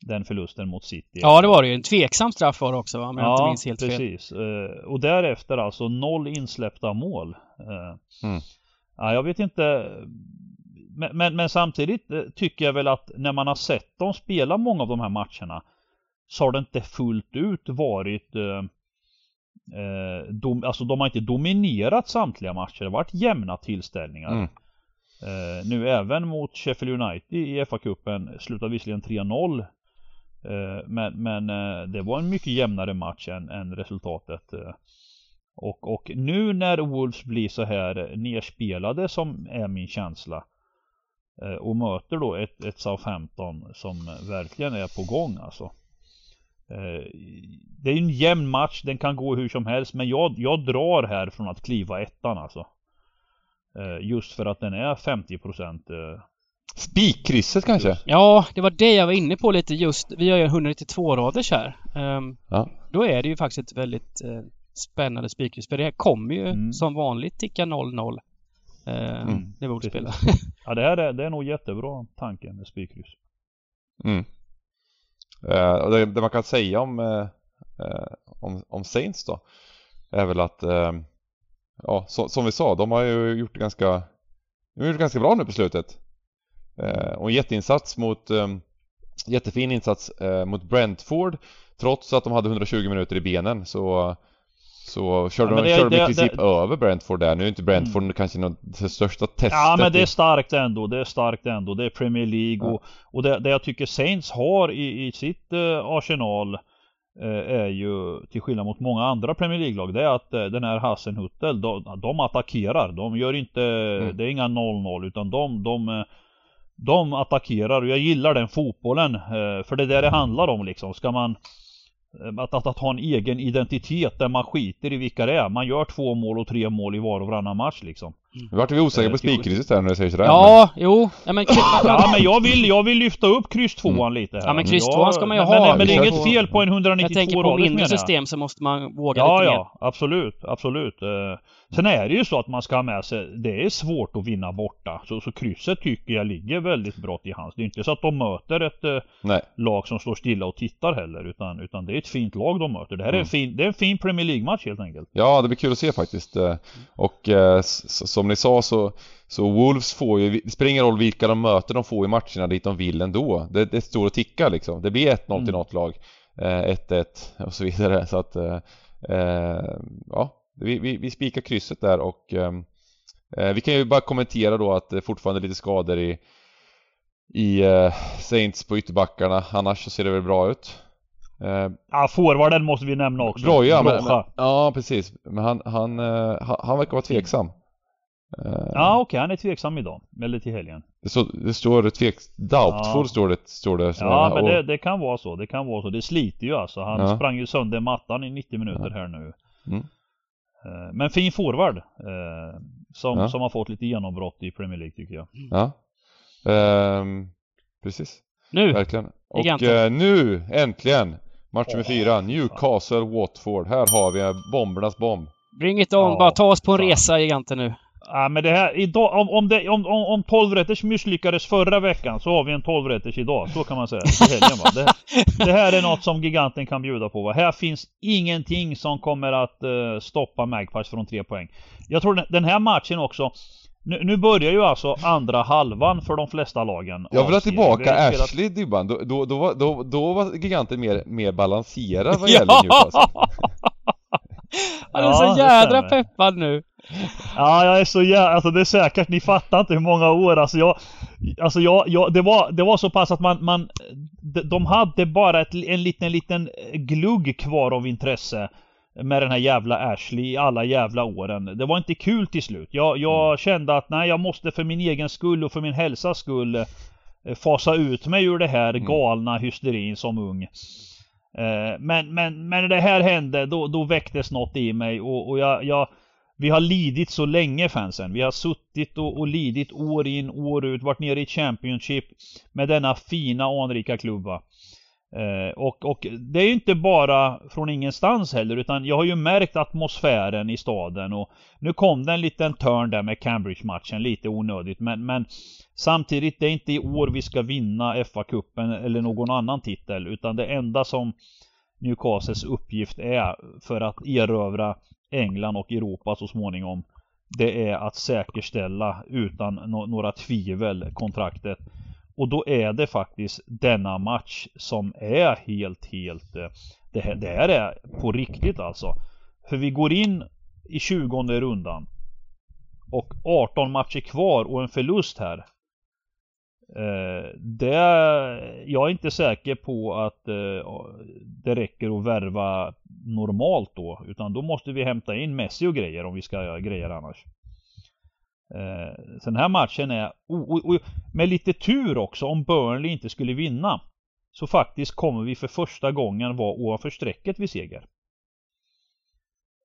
Den förlusten mot City. Ja, det var det ju. En tveksam straff var det också, om jag inte minns helt fel. precis. Eh, och därefter alltså noll insläppta mål. Eh, Mm. Ja, jag vet inte. Men, men, men samtidigt eh, tycker jag väl att när man har sett dem spela många av de här matcherna så har det inte fullt ut varit eh, dom, alltså de har inte dominerat samtliga matcher. Det har varit jämna tillställningar. Mm. Eh, nu även mot Sheffield United i FA-cupen slutade visserligen 3-0. Eh, men men eh, det var en mycket jämnare match än, än resultatet. Eh. Och, och nu när Wolves blir så här nerspelade som är min känsla. Och möter då ett, ett Southampton som verkligen är på gång alltså. Det är en jämn match, den kan gå hur som helst men jag, jag drar här från att kliva ettan alltså. Just för att den är 50% Spikkrysset kanske? Ja, det var det jag var inne på lite just. Vi har ju 192 raders här. Um, ja. Då är det ju faktiskt ett väldigt uh, spännande spikkryss. För det här kommer ju mm. som vanligt ticka 0-0. Uh, mm. När vi spelar. ja, det här är, det är nog jättebra tanke med spikkryss. Mm. Uh, det, det, man kan säga om, uh, om, om Saints då är väl att ja, så, som vi sa, de har ju gjort det ganska de har gjort det ganska bra nu på slutet. Eh, och en jätteinsats mot ehm, Jättefin insats eh, mot Brentford Trots att de hade 120 minuter i benen så så körde ja, de, det, körde de i princip det, över Brentford där. Nu är inte Brentford mm. kanske något, det största testet. Ja men det är starkt ändå. Det är starkt ändå. Det är Premier League ja. och, och det, det jag tycker Saints har i, i sitt uh, arsenal uh, är ju till skillnad mot många andra Premier League-lag. Det är att den här Hassenhuttel, de, de attackerar. De gör inte, mm. det är inga 0-0 utan de, de de attackerar och jag gillar den fotbollen. Eh, för det är det det handlar om liksom. Ska man eh, att, att, att, ha en egen identitet där man skiter i vilka det är. Man gör två mål och tre mål i var och varannan match liksom. Nu vart vi osäkra på eh, spikkrysset här när du säger sådär. Ja, men... jo. Ja men, ja, men jag, vill, jag vill lyfta upp kryss tvåan mm. lite här. Ja men kryss tvåan ska man ju men, ha. Men, men det är inget fel på en 192 Jag tänker på mindre system så måste man våga ja, lite ja, mer. Ja, absolut, absolut. Sen är det ju så att man ska ha med sig, det är svårt att vinna borta. Så, så krysset tycker jag ligger väldigt bra i hands. Det är inte så att de möter ett eh, Nej. lag som står stilla och tittar heller. Utan, utan det är ett fint lag de möter. Det här mm. är, en mm. fin, det är en fin Premier League-match helt enkelt. Ja, det blir kul att se faktiskt. Eh, och eh, som ni sa så, så Wolves får ju, det spelar ingen roll vilka de möter, de får ju matcherna dit de vill ändå. Det, det står och tickar liksom. Det blir 1-0 mm. till något lag. 1-1 och så vidare. Så att, ja, vi, vi, vi spikar krysset där och eh, vi kan ju bara kommentera då att det fortfarande är lite skador i i eh, Saints på ytterbackarna, annars så ser det väl bra ut. Eh, ja, forwarden måste vi nämna också. Broja, men, men, ja precis. Men han, han, han, eh, han verkar vara tveksam. Eh, ja okej, okay, han är tveksam idag. Eller till helgen. Det, så, det står tveks... Doubtful ja. står det. Står det ja men och... det, det, kan vara så. Det kan vara så. Det sliter ju alltså. Han ja. sprang ju sönder mattan i 90 minuter ja. här nu. Mm. Eh, men fin forward. Eh, som, ja. som har fått lite genombrott i Premier League tycker jag. Ja. Ehm, precis. Nu! Verkligen. Och nu äntligen! Match nummer fyra. Newcastle Watford. Här har vi bombernas bomb. Bring it on. Bara ta oss på en resa giganten nu. Ja men det här, idag, om, om, det, om, om, om 12 rätters misslyckades förra veckan så har vi en 12 rätters idag. Så kan man säga. Helgen, va? Det, det, här är något som giganten kan bjuda på. Va? Här finns ingenting som kommer att uh, stoppa Magpies från tre poäng. Jag tror den, den här matchen också nu, nu, börjar ju alltså andra halvan för de flesta lagen Jag vill ha tillbaka Ashley Dybban, då, då, då, då, då var giganten mer, mer balanserad vad gäller Newcastle Han är så jädra peppad nu Ja, jag är så jävla, alltså det är säkert, ni fattar inte hur många år, alltså jag Alltså jag, jag det, var, det var så pass att man, man De hade bara ett, en liten, liten glugg kvar av intresse Med den här jävla Ashley i alla jävla åren. Det var inte kul till slut. Jag, jag mm. kände att nej, jag måste för min egen skull och för min hälsas skull eh, Fasa ut mig ur det här mm. galna hysterin som ung. Eh, men, men, men när det här hände, då, då väcktes något i mig och, och jag, jag vi har lidit så länge fansen. Vi har suttit och, och lidit år in, år ut, varit nere i Championship med denna fina anrika klubba. Eh, och, och det är ju inte bara från ingenstans heller utan jag har ju märkt atmosfären i staden och nu kom det en liten turn där med Cambridge-matchen, lite onödigt men, men samtidigt det är inte i år vi ska vinna FA-cupen eller någon annan titel utan det enda som Newcastles uppgift är för att erövra England och Europa så småningom Det är att säkerställa utan no några tvivel kontraktet. Och då är det faktiskt denna match som är helt, helt eh, Det här, det här är på riktigt alltså. För vi går in i 20 rundan Och 18 matcher kvar och en förlust här. Eh, det, jag är inte säker på att eh, det räcker att värva normalt då. Utan då måste vi hämta in Messi och grejer om vi ska göra grejer annars. Eh, så den här matchen är, och, och, och med lite tur också, om Burnley inte skulle vinna. Så faktiskt kommer vi för första gången vara ovanför strecket vid seger.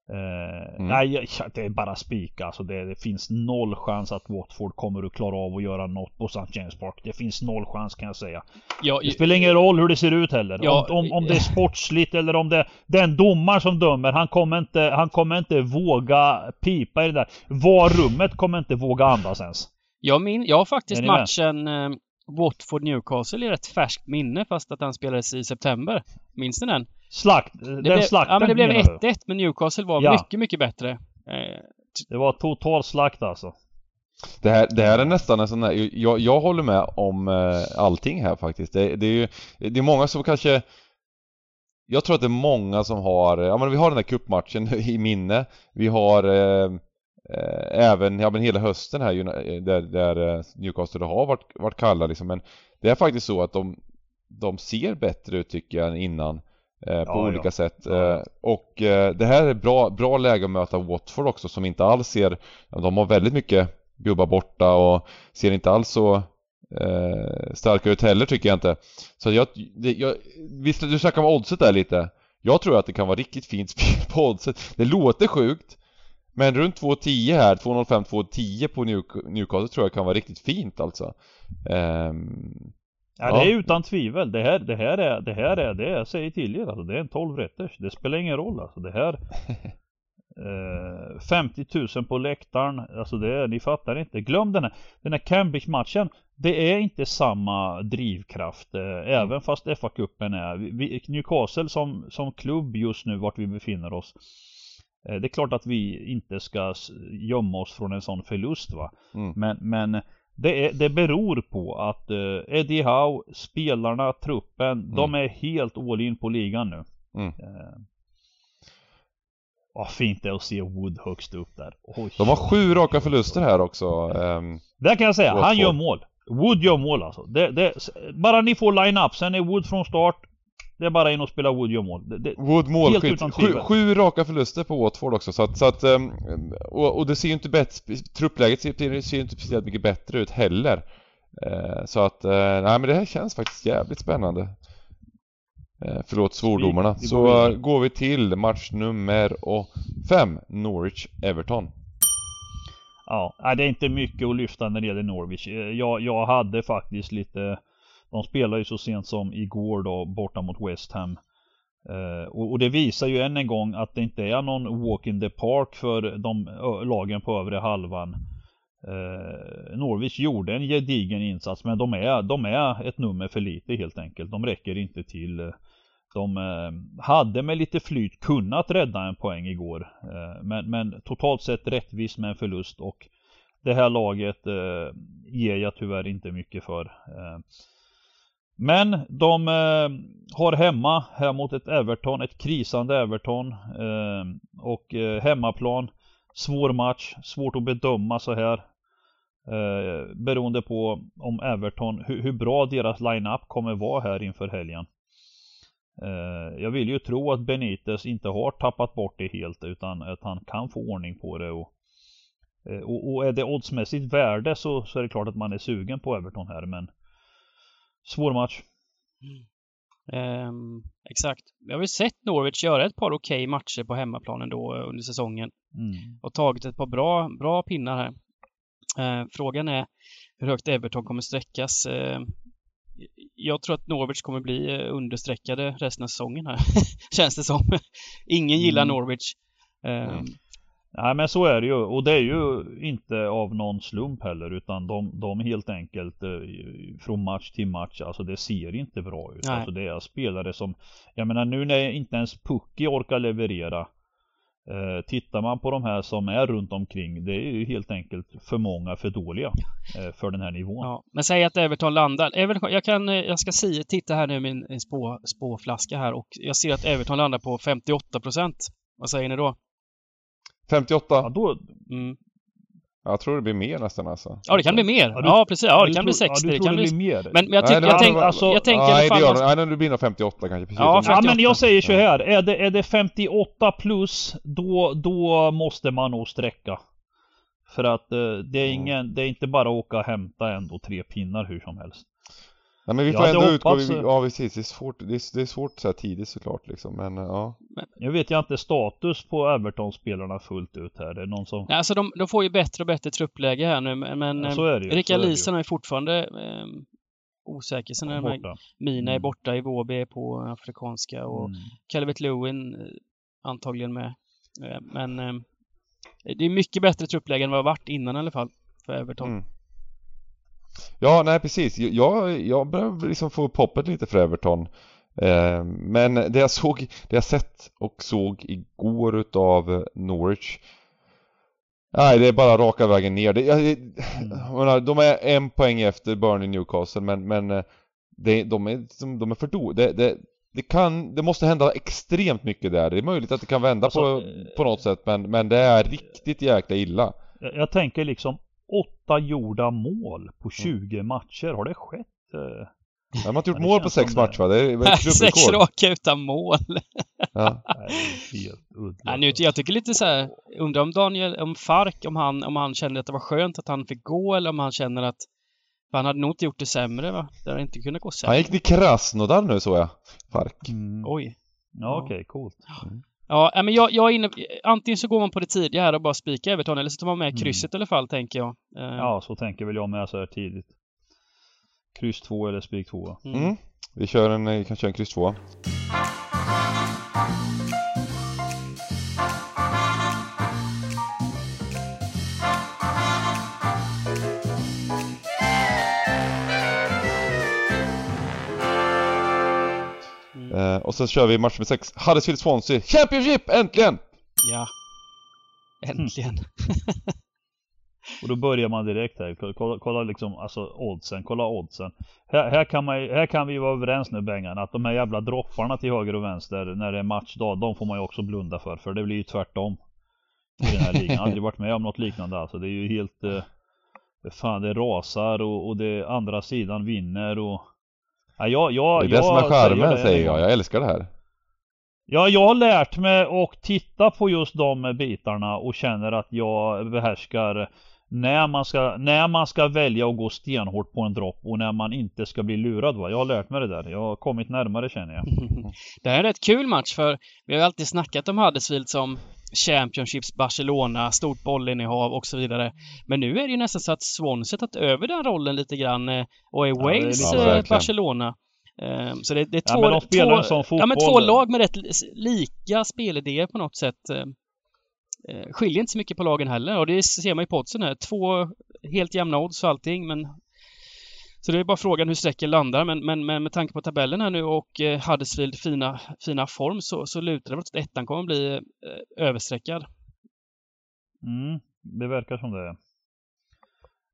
Eh, Mm. Nej, det är bara spika. Alltså det, det finns noll chans att Watford kommer att klara av att göra något på St. James Park. Det finns noll chans kan jag säga. Ja, Det spelar ingen roll hur det ser ut heller. Ja, om, om, om det är sportsligt eller om det den domaren som dömer, han kommer inte, han kommer inte våga pipa i det där. VAR-rummet kommer inte våga andas ens. jag, min, jag har Är faktiskt ni med? Watford-Newcastle i rätt färskt minne fast att den spelades i september. Minns ni den? Slakt, Det den blev, slakten ja, men det blev menar du? 1-1 men Newcastle var Ja. mycket, mycket bättre. Eh, Det var total slakt alltså. Det här, det här är nästan en sån här, jag, jag håller med om eh, allting här faktiskt. Det, det är ju, det är många som kanske Jag tror att det är många som har, ja men vi har den här cupmatchen i minne. Vi har eh, även, ja men hela hösten här ju, där, där eh, Newcastle har varit, varit kalla liksom. Men det är faktiskt så att de, de ser bättre ut tycker jag än innan. Eh, på Ja, olika ja. sätt. Ja. Eh, och eh, det här är bra, bra läge att möta Watford också som inte alls ser, de har väldigt mycket gubbar borta och ser inte alls så eh, starka ut heller tycker jag inte. Så jag, det, jag visst du snackar om oddset där lite. Jag tror att det kan vara riktigt fint spel på oddset. Det låter sjukt. Men runt 2.10 här, 2.05, 2.10 på New- Newcastle tror jag kan vara riktigt fint alltså. Ehm, Ja, Ja. det är utan tvivel. Det här, det här är, det här är, det jag säger till er alltså. Det är en 12 rätters. Det spelar ingen roll alltså. Det här. Eh, 50 000 på läktaren. Alltså det är, ni fattar inte. Glöm den här, den här Cambridge-matchen. Det är inte samma drivkraft. Eh, även fast FA-cupen är. Vi, Newcastle som, som klubb just nu vart vi befinner oss. Eh, det är klart att vi inte ska gömma oss från en sån förlust va. mm. Men, men det, är, det beror på att eh, Eddie Howe, spelarna, truppen, de är helt all in på ligan nu. Mm. Eh, Vad fint det är att se Wood högst upp där. Oj. De har sju raka förluster här också. ehm, Där kan jag säga, han gör mål. Wood gör mål alltså. Det, det, bara ni får line-up, sen är Wood från start. Det är bara in och spela Wood gör mål. Det, det, Wood målskytt. Sju, sju raka förluster på Watford också så att, så att ehm, och, och det ser ju inte bättre, truppläget ser, ser ju inte speciellt mycket bättre ut heller. Eh, så att, eh, nej men det här känns faktiskt jävligt spännande. Eh, förlåt svordomarna. Så går vi till match nummer och fem, Norwich-Everton. Ja, det är inte mycket att lyfta när det gäller Norwich. Jag, jag hade faktiskt lite de spelar ju så sent som igår då borta mot West Ham. Eh, och, och det visar ju än en gång att det inte är någon walk in the park för de ö, lagen på övre halvan. Eh, Norwich gjorde en gedigen insats men de är, de är ett nummer för lite helt enkelt. De räcker inte till. De eh, hade med lite flyt kunnat rädda en poäng igår. Eh, men, men totalt sett rättvist med en förlust och det här laget eh, ger jag tyvärr inte mycket för. Eh. Men de eh, har hemma här mot ett Everton, ett krisande Everton. Eh, och eh, hemmaplan. Svår match, svårt att bedöma så här. Eh, beroende på om Everton, hur, hur bra deras line-up kommer vara här inför helgen. Eh, jag vill ju tro att Benitez inte har tappat bort det helt utan att han kan få ordning på det. Och, eh, och, och är det oddsmässigt värde så, så är det klart att man är sugen på Everton här men Svår match. Ehm, exakt. Vi har väl sett Norwich göra ett par okej matcher på hemmaplanen då eh, under säsongen. Mm. Och tagit ett par bra, bra pinnar här. Eh, frågan är hur högt Everton kommer sträckas. Eh, jag tror att Norwich kommer bli eh, understreckade resten av säsongen här. Känns det som. Ingen gillar Mm. Norwich. Mm. Nej men så är det ju och det är ju inte av någon slump heller utan de, de helt enkelt eh, från match till match alltså det ser inte bra ut. Nej. Alltså det är spelare som Jag menar nu när inte ens Pucki orkar leverera eh, Tittar man på de här som är runt omkring det är ju helt enkelt för många för dåliga eh, för den här nivån. Ja, men säg att Everton landar. Everton, jag, kan, eh, jag ska se, titta här nu min spå, spåflaska här och jag ser att Everton landar på 58 procent. Vad säger ni då? 58? Ja, då, Mm. Jag tror det blir mer nästan alltså. Ja, det kan bli mer. Ja, Ja, du- precis. Ja, det kan bli tror- 60. Ja, du det tror kan det bli... blir mer? Men jag, tycker, Nej, jag, tänk, alltså- jag tänker i Nej, alla det fall... gör det. Nej, det blir nog 58 kanske. Precis Ja, som- Ja 58. men jag säger så här, är det, är det 58 plus då, då måste man nog sträcka. För att eh, det är Mm. ingen, det är inte bara att åka och hämta ändå tre pinnar hur som helst. Nej men vi får ändå utgå, vi- ja precis, det är svårt, det är, det är svårt så här tidigt såklart liksom, men ja. Nu vet jag inte status på Everton-spelarna fullt ut här. Det är någon som... Nej, Alltså de, de får ju bättre och bättre truppläge här nu, men Ja, så är det ju, Rickard. Lisen är fortfarande eh, osäker. Sen är de här borta. Mina är Mm. borta, Iwobi är på afrikanska och Mm. Calvert Lewin eh, antagligen med. Eh, Men eh, det är mycket bättre truppläge än vad det har varit innan i alla fall för Everton. Mm. Ja, nej precis. Jag, jag börjar liksom få upp hoppet lite för Everton. Eh, men det jag såg, det jag sett och såg igår utav Norwich Nej, det är bara raka vägen ner. Det, jag, jag menar, de är en poäng efter Burnley Newcastle men, men eh, det, de, är, som- de är för do, det, det, det kan, det måste hända extremt mycket där. Det är möjligt att det kan vända Alltså, på, eh, på något sätt men, men det är riktigt jäkla illa. Jag, jag tänker liksom åtta gjorda mål Mm. på 20 matcher. Har det skett? eh? De har inte gjort mål på sex matcher va? Det är ett Sex klubbrekord. raka utan mål. Ja. Nej, nu, jag tycker lite så här, undrar om Daniel, om Fark, om han, om han kände att det var skönt att han fick gå eller om han känner att för han hade nog inte gjort det sämre va? Det hade inte kunnat gå sämre. Han gick till Krasnodar nu såg jag. Fark. Mm. Oj. Ja, okej, coolt. Ja, äh, men jag, jag är inne, antingen så går man på det tidiga här och bara spikar Everton eller så tar man med mm. krysset mm. i alla fall tänker jag. Eh. Ja, så tänker väl jag med så här tidigt. Kryss 2 eller spik 2. Mm. Mm. Vi kör en, eh, kanske en kryss 2. Uh, och sen kör vi match med sex, Huddersfield-Swansea. Championship! Äntligen! Ja. Äntligen. och då börjar man direkt här. Kolla, kolla liksom, alltså oddsen. Kolla oddsen. Här, här, kan man, här kan vi vara överens nu Bengan, att de här jävla dropparna till höger och vänster när det är matchdag, de får man ju också blunda för. För det blir ju tvärtom. I den här ligan. Jag har aldrig varit med om något liknande alltså. Det är ju helt... Eh, fan, det rasar och, och det andra sidan vinner och... Ja, jag, jag, Det är det jag som är charmen säger jag. Jag älskar det här. Ja, jag har lärt mig att titta på just de bitarna och känner att jag behärskar när man ska, när man ska välja att gå stenhårt på en dropp och när man inte ska bli lurad va. Jag har lärt mig det där. Jag har kommit närmare känner jag. Det här är en rätt kul match för vi har ju alltid snackat om Huddersfield som Championships Barcelona, stort bollinnehav och så vidare. Men nu är det ju nästan så att Swansea tagit över den rollen lite grann eh, och är är Wales Ja, eh, verkligen. Barcelona. Eh, Så det, det är Ja, två, de spelar två, ja, men två lag med rätt li- lika spelidéer på något sätt. Eh, eh, Skiljer inte så mycket på lagen heller och det ser man i podden här. Två helt jämna odds och allting men så det är bara frågan hur strecken landar men, men, men med tanke på tabellen här nu och eh, Huddersfield fina, fina form så, så lutar det mot att ettan kommer bli eh, överstreckad. Mm, det verkar som det.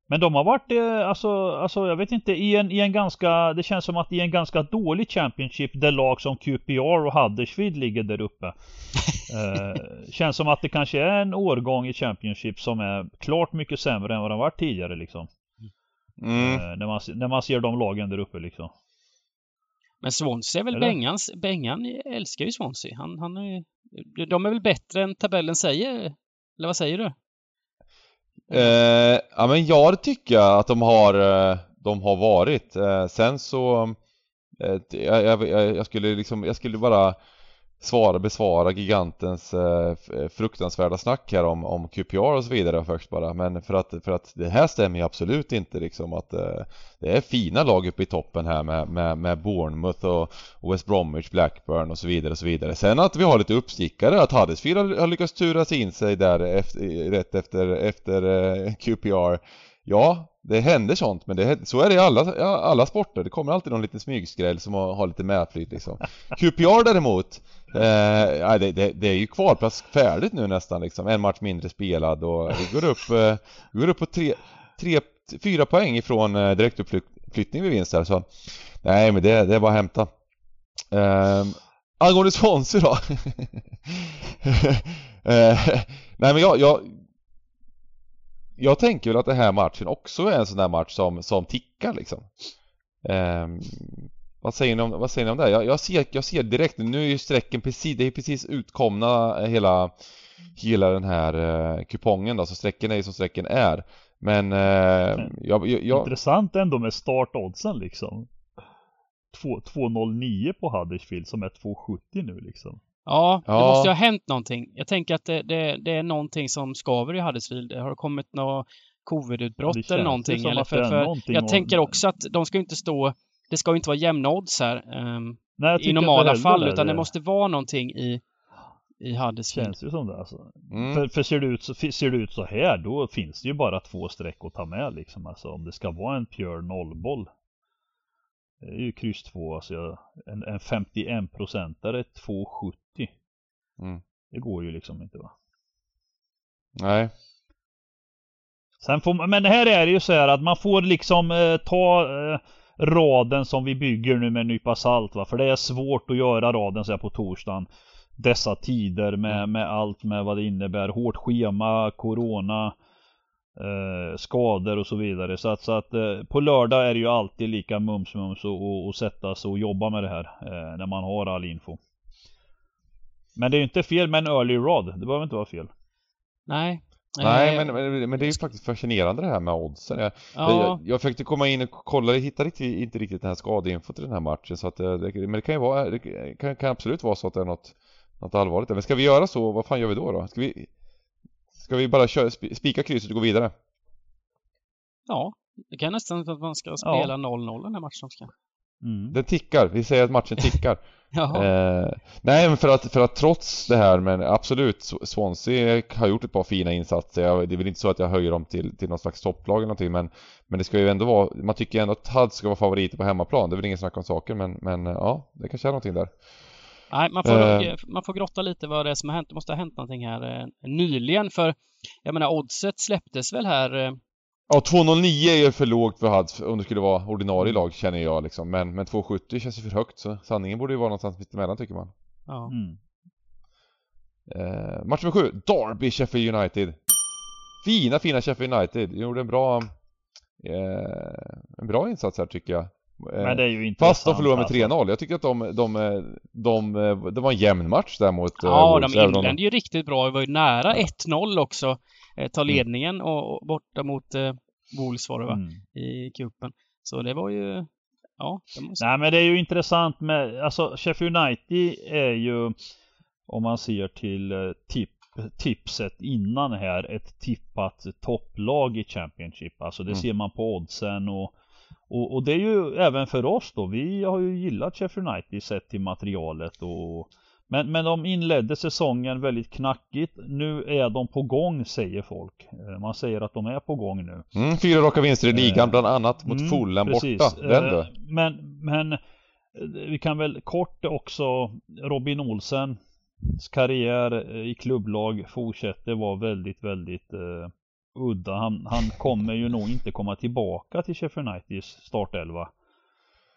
Men de har varit, eh, alltså, alltså jag vet inte, i en, i en ganska, det känns som att i en ganska dålig Championship där lag som QPR och Huddersfield ligger där uppe. eh, känns som att det kanske är en årgång i Championship som är klart mycket sämre än vad de varit tidigare liksom. Mm. Eh, när, man, när man ser de lagen där uppe liksom. Men Swansea är väl Eller? Bengans, Bengan älskar ju Swansea. Han, han är, de är väl bättre än tabellen säger? Eller vad säger du? Eh, ja men jag tycker att de har, eh, de har varit. Eh, sen så, eh, jag, jag, jag jag skulle liksom, jag skulle bara svara, besvara gigantens eh, f- fruktansvärda snack här om, om QPR och så vidare först bara. Men för att, för att det här stämmer ju absolut inte liksom att eh, det är fina lag uppe i toppen här med, med, med Bournemouth och och West Bromwich, Blackburn och så vidare och så vidare. Sen att vi har lite uppstickare, att Huddersfield har, har lyckats tura sig in sig där efter, rätt efter, efter eh, QPR. Ja, det händer sånt men det, så är det i alla, alla sporter. Det kommer alltid någon liten smygskräll som har, har lite medflyt liksom. QPR däremot, eh, det, det, det är ju kvalplats färdigt nu nästan liksom. En match mindre spelad och vi går upp, eh, vi går upp på tre, tre, fyra poäng ifrån eh, direktuppflyttning vid vinst här så Nej men det, det är bara att hämta. Eh, angående Swansea då. Eh, nej men jag, jag Jag tänker väl att den här matchen också är en sån där match som, som tickar liksom. Ehm, vad, säger ni om, vad säger ni om det? Jag, jag, ser, jag ser direkt nu är ju strecken precis, det är precis utkomna hela hela den här eh, kupongen då, så strecken är ju som strecken är. Men eh, jag, jag, Intressant ändå med startoddsen liksom. 2,09 på Huddersfield som är 2,70 nu liksom. Ja, det Ja. måste ju ha hänt någonting. Jag tänker att det, det, det är någonting som skaver i Huddersfield. Har det kommit något covid-utbrott eller någonting? Eller för, för någonting jag tänker också att de ska inte stå... Det ska ju inte vara jämna odds här ehm, Nej, i normala fall, utan det måste vara någonting i, i Huddersfield. Känns ju som det alltså. Mm. För, för ser, det ut så, ser det ut så här då finns det ju bara två streck att ta med liksom. Alltså om det ska vara en pure nollboll. Det är ju kryss 2, alltså jag, en, en 51-procentare 2,70. Mm. Det går ju liksom inte va. nej. Sen får man, men här är det ju så här att man får liksom eh, ta eh, raden som vi bygger nu med en nypa salt va. För det är svårt att göra raden så här på torsdagen. Dessa tider med, med allt med vad det innebär. Hårt schema, corona, eh, skador och så vidare. Så att, så att eh, på lördag är det ju alltid lika mums mums och, och, och sätta sig och jobba med det här. Eh, när man har all info. Men det är ju inte fel med en early rod. Det behöver inte vara fel. Nej. Nej, Eh, men, men, det är ju faktiskt fascinerande det här med oddsen. Jag, Ja, jag, jag försökte komma in och kolla, jag hittade riktigt, inte riktigt den här skadeinfot i den här matchen så att eh, det, men det kan ju vara, det kan, kan absolut vara så att det är något, något allvarligt. Men ska vi göra så, vad fan gör vi då då? Ska vi, ska vi bara köra, sp- spika krysset och gå vidare? ja, det kan nästan att man ska spela 0-0 den här matchen också. Mm. Den tickar, vi säger att matchen tickar. Eh, nej men för att, för att trots det här men absolut Sw- Swansea har gjort ett par fina insatser. Jag, det är väl inte så att jag höjer dem till, till någon slags topplag eller någonting men Men det ska ju ändå vara, man tycker ändå att Hudd ska vara favoriter på hemmaplan. Det är väl ingen snack om saken men, men eh, ja, det kanske är någonting där. Nej, man får, Eh. man får grotta lite vad det är som har hänt. Det måste ha hänt någonting här eh, nyligen för jag menar oddset släpptes väl här eh, Ja, 2.09 är ju för lågt för Huds om det skulle vara ordinarie lag känner jag liksom. Men, men 2.70 känns ju för högt så sanningen borde ju vara någonstans mitt emellan tycker man. ja. Mm. Eh, match nummer sju, Derby Sheffield United. Fina, fina Sheffield United. Gjorde en bra, eh, en bra insats här tycker jag. Eh, Men det är ju intressant. Fast de förlorade med alltså. 3-0. Jag tycker att de, de, de, eh, det var en jämn match där mot eh, Ja, Wolves, de inledde ju riktigt bra. Det var ju nära 1-0 också. Ta ledningen och, och borta mot eh, Wolves var det va? Mm. I kuppen. Så det var ju... Ja, måste... Nej men det är ju intressant med, alltså Sheffield United är ju om man ser till eh, tip, tipset innan här ett tippat topplag i Championship. Alltså det Mm. ser man på oddsen och, och, och det är ju även för oss då. Vi har ju gillat Sheffield United sett till materialet och men, men de inledde säsongen väldigt knackigt. Nu är de på gång säger folk. Eh, Man säger att de är på gång nu. Mm, fyra raka vinster i ligan, Eh, bland annat mot Mm, Fulham borta. Den Eh? Men, men eh, vi kan väl kort också Robin Olsens karriär i klubblag fortsätter vara väldigt, väldigt eh, udda. Han, han kommer ju nog inte komma tillbaka till Sheffield Uniteds startelva.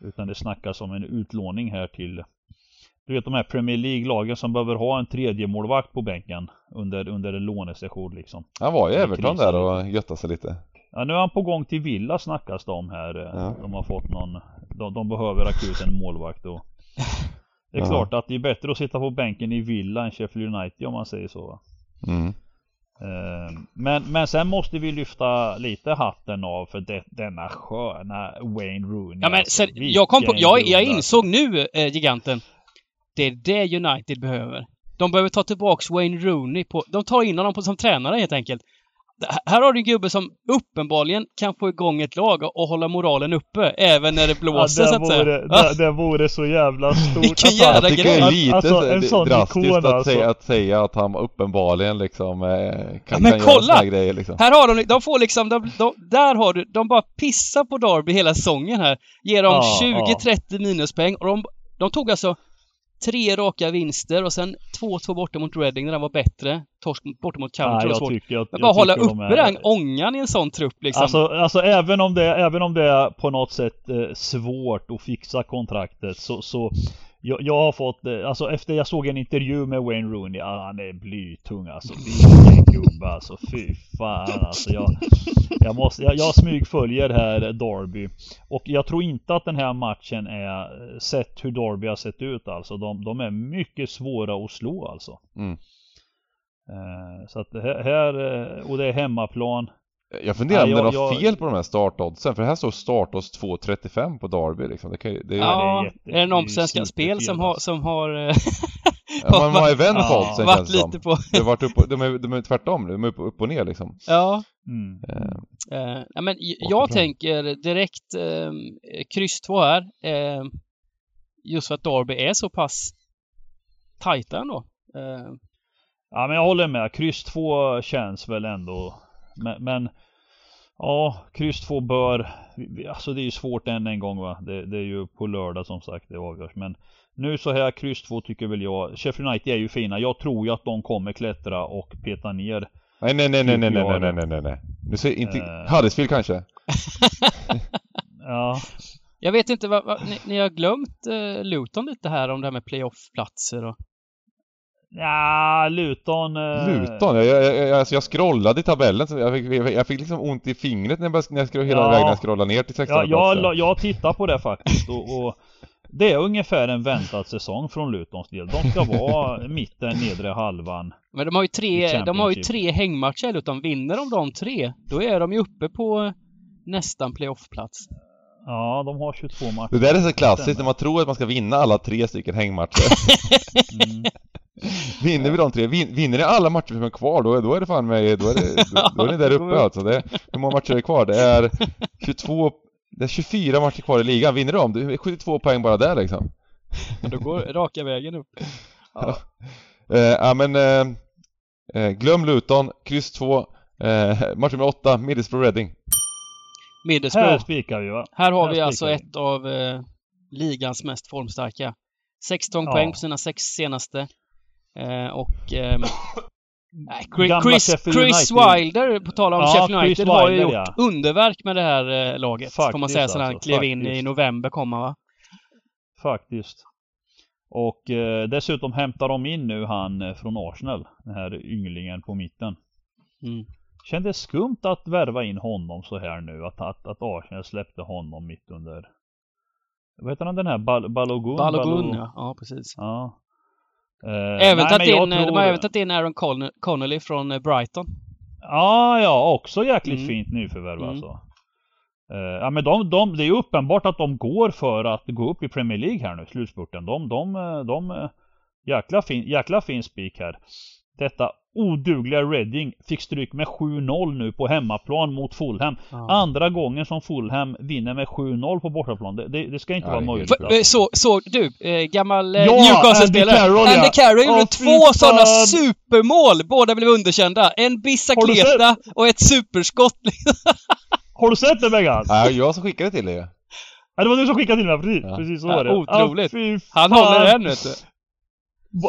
Utan det snackas om en utlåning här till du vet de här Premier League-lagen som behöver ha en tredje målvakt på bänken under, under en lånesession liksom. Han var ju i Everton där och göttade sig lite. Ja, nu är han på gång till Villa snackas om här. Ja. De har fått någon, de, de behöver akut en målvakt och Det är Ja. klart att det är bättre att sitta på bänken i Villa än Sheffield United om man säger så. Mm. Eh, Men, men sen måste vi lyfta lite hatten av för det, denna sköna Wayne Rooney. Ja men alltså. jag kom på, jag, jag insåg nu, eh, giganten. Det är det United behöver. De behöver ta tillbaks Wayne Rooney på, de tar in honom på, som tränare helt enkelt. Här har du en gubbe som uppenbarligen kan få igång ett lag och, hålla moralen uppe, även när det blåser ja, så det, att säga. vore, Va? det, det vore så jävla stort. Vilken Alltså, jävla Jag tycker det grej. är lite Alltså, så- en sån drastiskt ikon, att, alltså. säga, att säga att han uppenbarligen liksom eh, kan, men kan göra kolla! här grejer liksom. Här har de, de får liksom, de, de, där har du, de bara pissar på Derby hela säsongen här. Ger dem Ja, 20-30 minuspoäng och de, de tog alltså tre raka vinster och sen 2-2 borta mot Reading när den var bättre. Torsk borta mot var jag svårt. tycker att, Men jag bara hålla tycker de uppe är- den ångan i en sån trupp liksom. Alltså, alltså även om det, även om det är på något sätt eh, svårt att fixa kontraktet så, så jag, jag har fått, eh, alltså efter jag såg en intervju med Wayne Rooney, ah, han är blytung alltså, vilken gubbe alltså, fy fan alltså jag, jag måste, jag, jag smygföljer här Derby och jag tror inte att den här matchen är, eh, sett hur Derby har sett ut alltså, de, de är mycket svåra att slå alltså. Mm. Eh, så att här, och det är hemmaplan. Jag funderar om Ja, det är jag- något jag- fel på de här startoddsen, för här står startodds 2.35 på Derby liksom. Det kan ju, det är, Ja, Ja, det är jätte- är det någon på Svenska Spel som har, alltså. som har eh, ja, man har ju vänt på Ja. oddsen varit känns det som. lite på... Det varit upp, de, är, de är tvärtom, de är upp, upp och ner liksom. Ja. Mm. Ja, men jag tänker direkt eh, kryss 2 här. Eh, just för att Derby är så pass tajta ändå. Eh, Ja men jag håller med. Kryss 2 känns väl ändå. Men, men ja, kryss 2 bör. Alltså det är ju svårt än en gång va. Det, det är ju på lördag som sagt det avgörs. Men nu så här kryss 2 tycker väl jag. Sheffield United är ju fina. Jag tror ju att de kommer klättra och peta ner. nej, nej, nej, nej, nej, nej, nej, nej, nej, nej. Nu säger inte... Eh. Huddersfield kanske? Ja, jag vet inte, vad, vad, ni, ni har glömt eh, Luton lite här om det här med playoff-platser och... ja Luton. eh, Luton? Jag, jag, jag, alltså jag scrollade i tabellen, så jag fick, jag fick liksom ont i fingret när jag, började, när jag scrollade hela Ja. vägen när jag scrollade ner till 16 Ja, jag, jag tittar på det faktiskt och, och det är ungefär en väntad säsong från Lutons del. De ska vara mitten, nedre halvan. Men de har ju tre, de har ju tre hängmatcher utan vinner de de tre, då är de ju uppe på nästan playoff-plats. Ja, de har 22 matcher. Det där är så klassiskt när man tror att man ska vinna alla tre stycken hängmatcher. Mm. Vinner vi de tre, vin, vinner ni alla matcher som är kvar då, då är det fan med, då är, det, då, då är ni där uppe alltså. Det, hur många matcher är kvar? Det är 22, det är 24 matcher kvar i ligan. Vinner de? Det är 72 poäng bara där liksom. Då går raka vägen upp. Ja. Eh, ja men, eh, eh, glöm Luton, kryss 2, eh, match nummer 8, Middlesbrough Reading. Här Middlesbrough. spikar vi va? Här har Här vi alltså vi. ett av eh, ligans mest formstarka. 16 Ja. poäng på sina sex senaste. Eh, och... ehm, Chris, Chris. Wilder, på tal om Ja, Sheffield United, har ju Wilder, gjort ja. underverk med det här eh, laget. får man Faktiskt, säga, sen han alltså, klev in i faktiskt. november kom han va? Faktiskt. Och eh, dessutom hämtar de in nu han eh, från Arsenal. Den här ynglingen på mitten. Mm. Kändes skumt att värva in honom så här nu. Att, att, att Arsenal släppte honom mitt under... Vad heter han den här? Bal Balogun? Balogun, Balo- ja. ja. precis. ja. Eh, Även nej, tagit men jag in, de tror- har även tagit in Aaron Con- Connolly från eh, Brighton. Ja, ja, också jäkligt Mm. fint nyförvärv Mm. alltså. Eh, ja men de, de, det är ju uppenbart att de går för att gå upp i Premier League här nu, slutspurten. De, de, eh, de, eh, jäkla fin, jäkla fin spik här. Detta odugliga Reading fick stryk med 7-0 nu på hemmaplan mot Fulham. Ja. Andra gången som Fulham vinner med 7-0 på bortaplan. Det, det, det ska inte Ja, vara möjligt. eh, så, så du, eh, gammal eh, Ja, Newcastle-spelare. Andy Carroll. Andy Carroll gjorde två sådana supermål. Båda blev underkända. En Bicicleta och ett superskott. Har du sett det Megan? Ja, jag som skickade till dig Ja, det var du som skickade till mig, precis, Ja. precis så Ja, var det. otroligt. fy Han håller den vet du.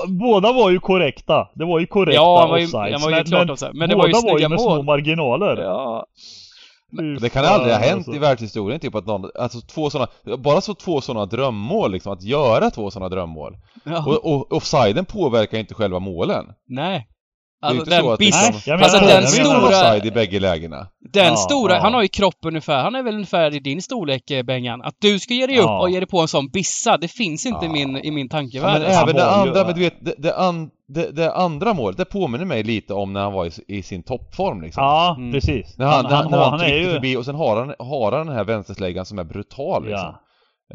Båda var ju korrekta. Det var ju korrekta Ja, han var ju, offsides. var ju men, klart men offside. Men det var ju båda var ju med små mål. marginaler. Ja. Fy Det kan aldrig ha hänt alltså. i världshistorien typ att någon, alltså två sådana, bara så två sådana drömmål liksom, att göra två sådana drömmål. ja. Och, och offsiden påverkar inte själva målen. Nej. Är Alltså inte så den att bis... liksom, jag alltså menar- den stora... offside i bägge lägena. Den Ja, stora, ja. han har ju kropp ungefär, han är väl ungefär i din storlek eh, Bengan. Att du ska ge dig upp Ja. och ge dig på en sån bissa, det finns inte i min, i min Ja, tankevärld. men han även det andra, men du vet, det, det, an, det, det andra målet, det påminner mig lite om när han var i, i sin toppform liksom. Ja, Mm. precis. När han, han, när har- han, är trycker ju... förbi och sen har han, har han den här vänstersläggan som är brutal liksom. Ja.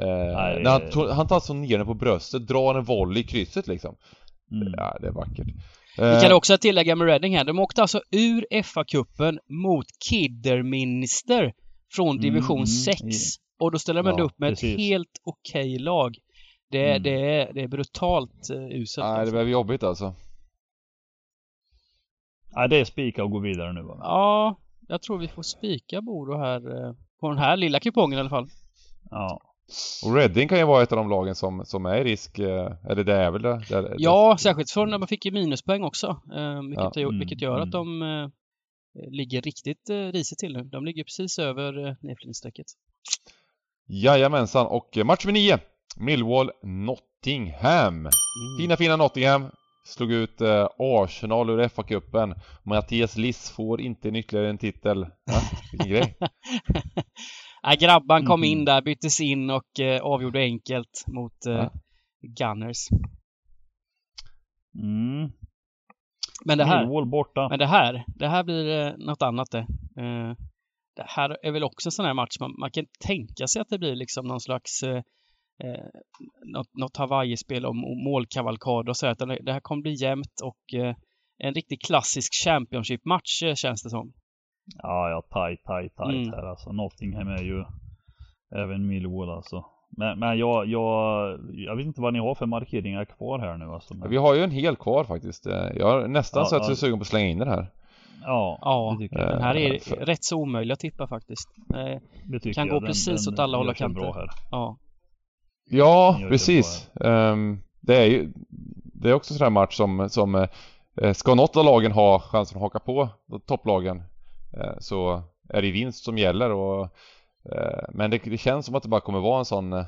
Eh, Nej, när han, tog- han tar så ner den på bröstet, drar en volley i krysset liksom. Mm. Ja, det är vackert. Vi Eh, kan också tillägga med Reading här, de åkte alltså ur FA-cupen mot Kidderminster från division Mm, 6. i- Och då ställer ändå Ja, upp med precis. ett helt okej lag. Det, Mm. det, är, det är brutalt uh, uselt. Nej, det alltså. blev jobbigt alltså. Nej, det är spika och gå vidare nu va? Ja, jag tror vi får spika Bodo här eh, på den här lilla kupongen i alla fall. Ja. Och Reading kan ju vara ett av de lagen som, som är i risk, eh, eller det är väl det? det, det Ja, särskilt från när man fick ju minuspoäng också. Eh, vilket, Ja, gör- mm, vilket gör mm. att de eh, ligger riktigt risigt till nu. De ligger precis över nedflyttningsstrecket. Jajamensan, och match nummer 9. Millwall Nottingham. Mm. Fina fina Nottingham. Slog ut eh, Arsenal ur FA-cupen. Mattias Liss får inte en ytterligare en titel. Ja, vilken grej. Nej, grabban kom in där, byttes in och eh, avgjorde enkelt mot eh, Ja. Gunners. Mm. Men det här, Millwall borta. men det här, det här blir eh, något annat det. Eh, det här är väl också en sån här match man, man kan tänka sig att det blir liksom någon slags eh, eh, något, något Hawaii-spel om målkavalkad och så. Att det här kommer bli jämnt och eh, en riktigt klassisk Championship-match eh, känns det som. Ja, ja, tight, tight, tight Mm. här alltså. Nottingham är ju även Millwall alltså. Men, men jag, jag, jag vet inte vad ni har för markeringar kvar här nu alltså. Men, Vi har ju en hel kvar faktiskt. Eh, Jag har nästan Ja, så att jag är sugen på att slänga in den här. ja, Ja, det tycker jag. Den här är Eh, för- rätt så omöjlig att tippa faktiskt. Eh, Det kan jag. gå precis åt alla håll och kanter. här. ja. Ja, precis. Ehm, det är ju Det är också en sån här match som, som eh, Ska något av lagen ha chansen att haka på topplagen Så är det vinst som gäller och eh, Men det, det känns som att det bara kommer vara en sån eh,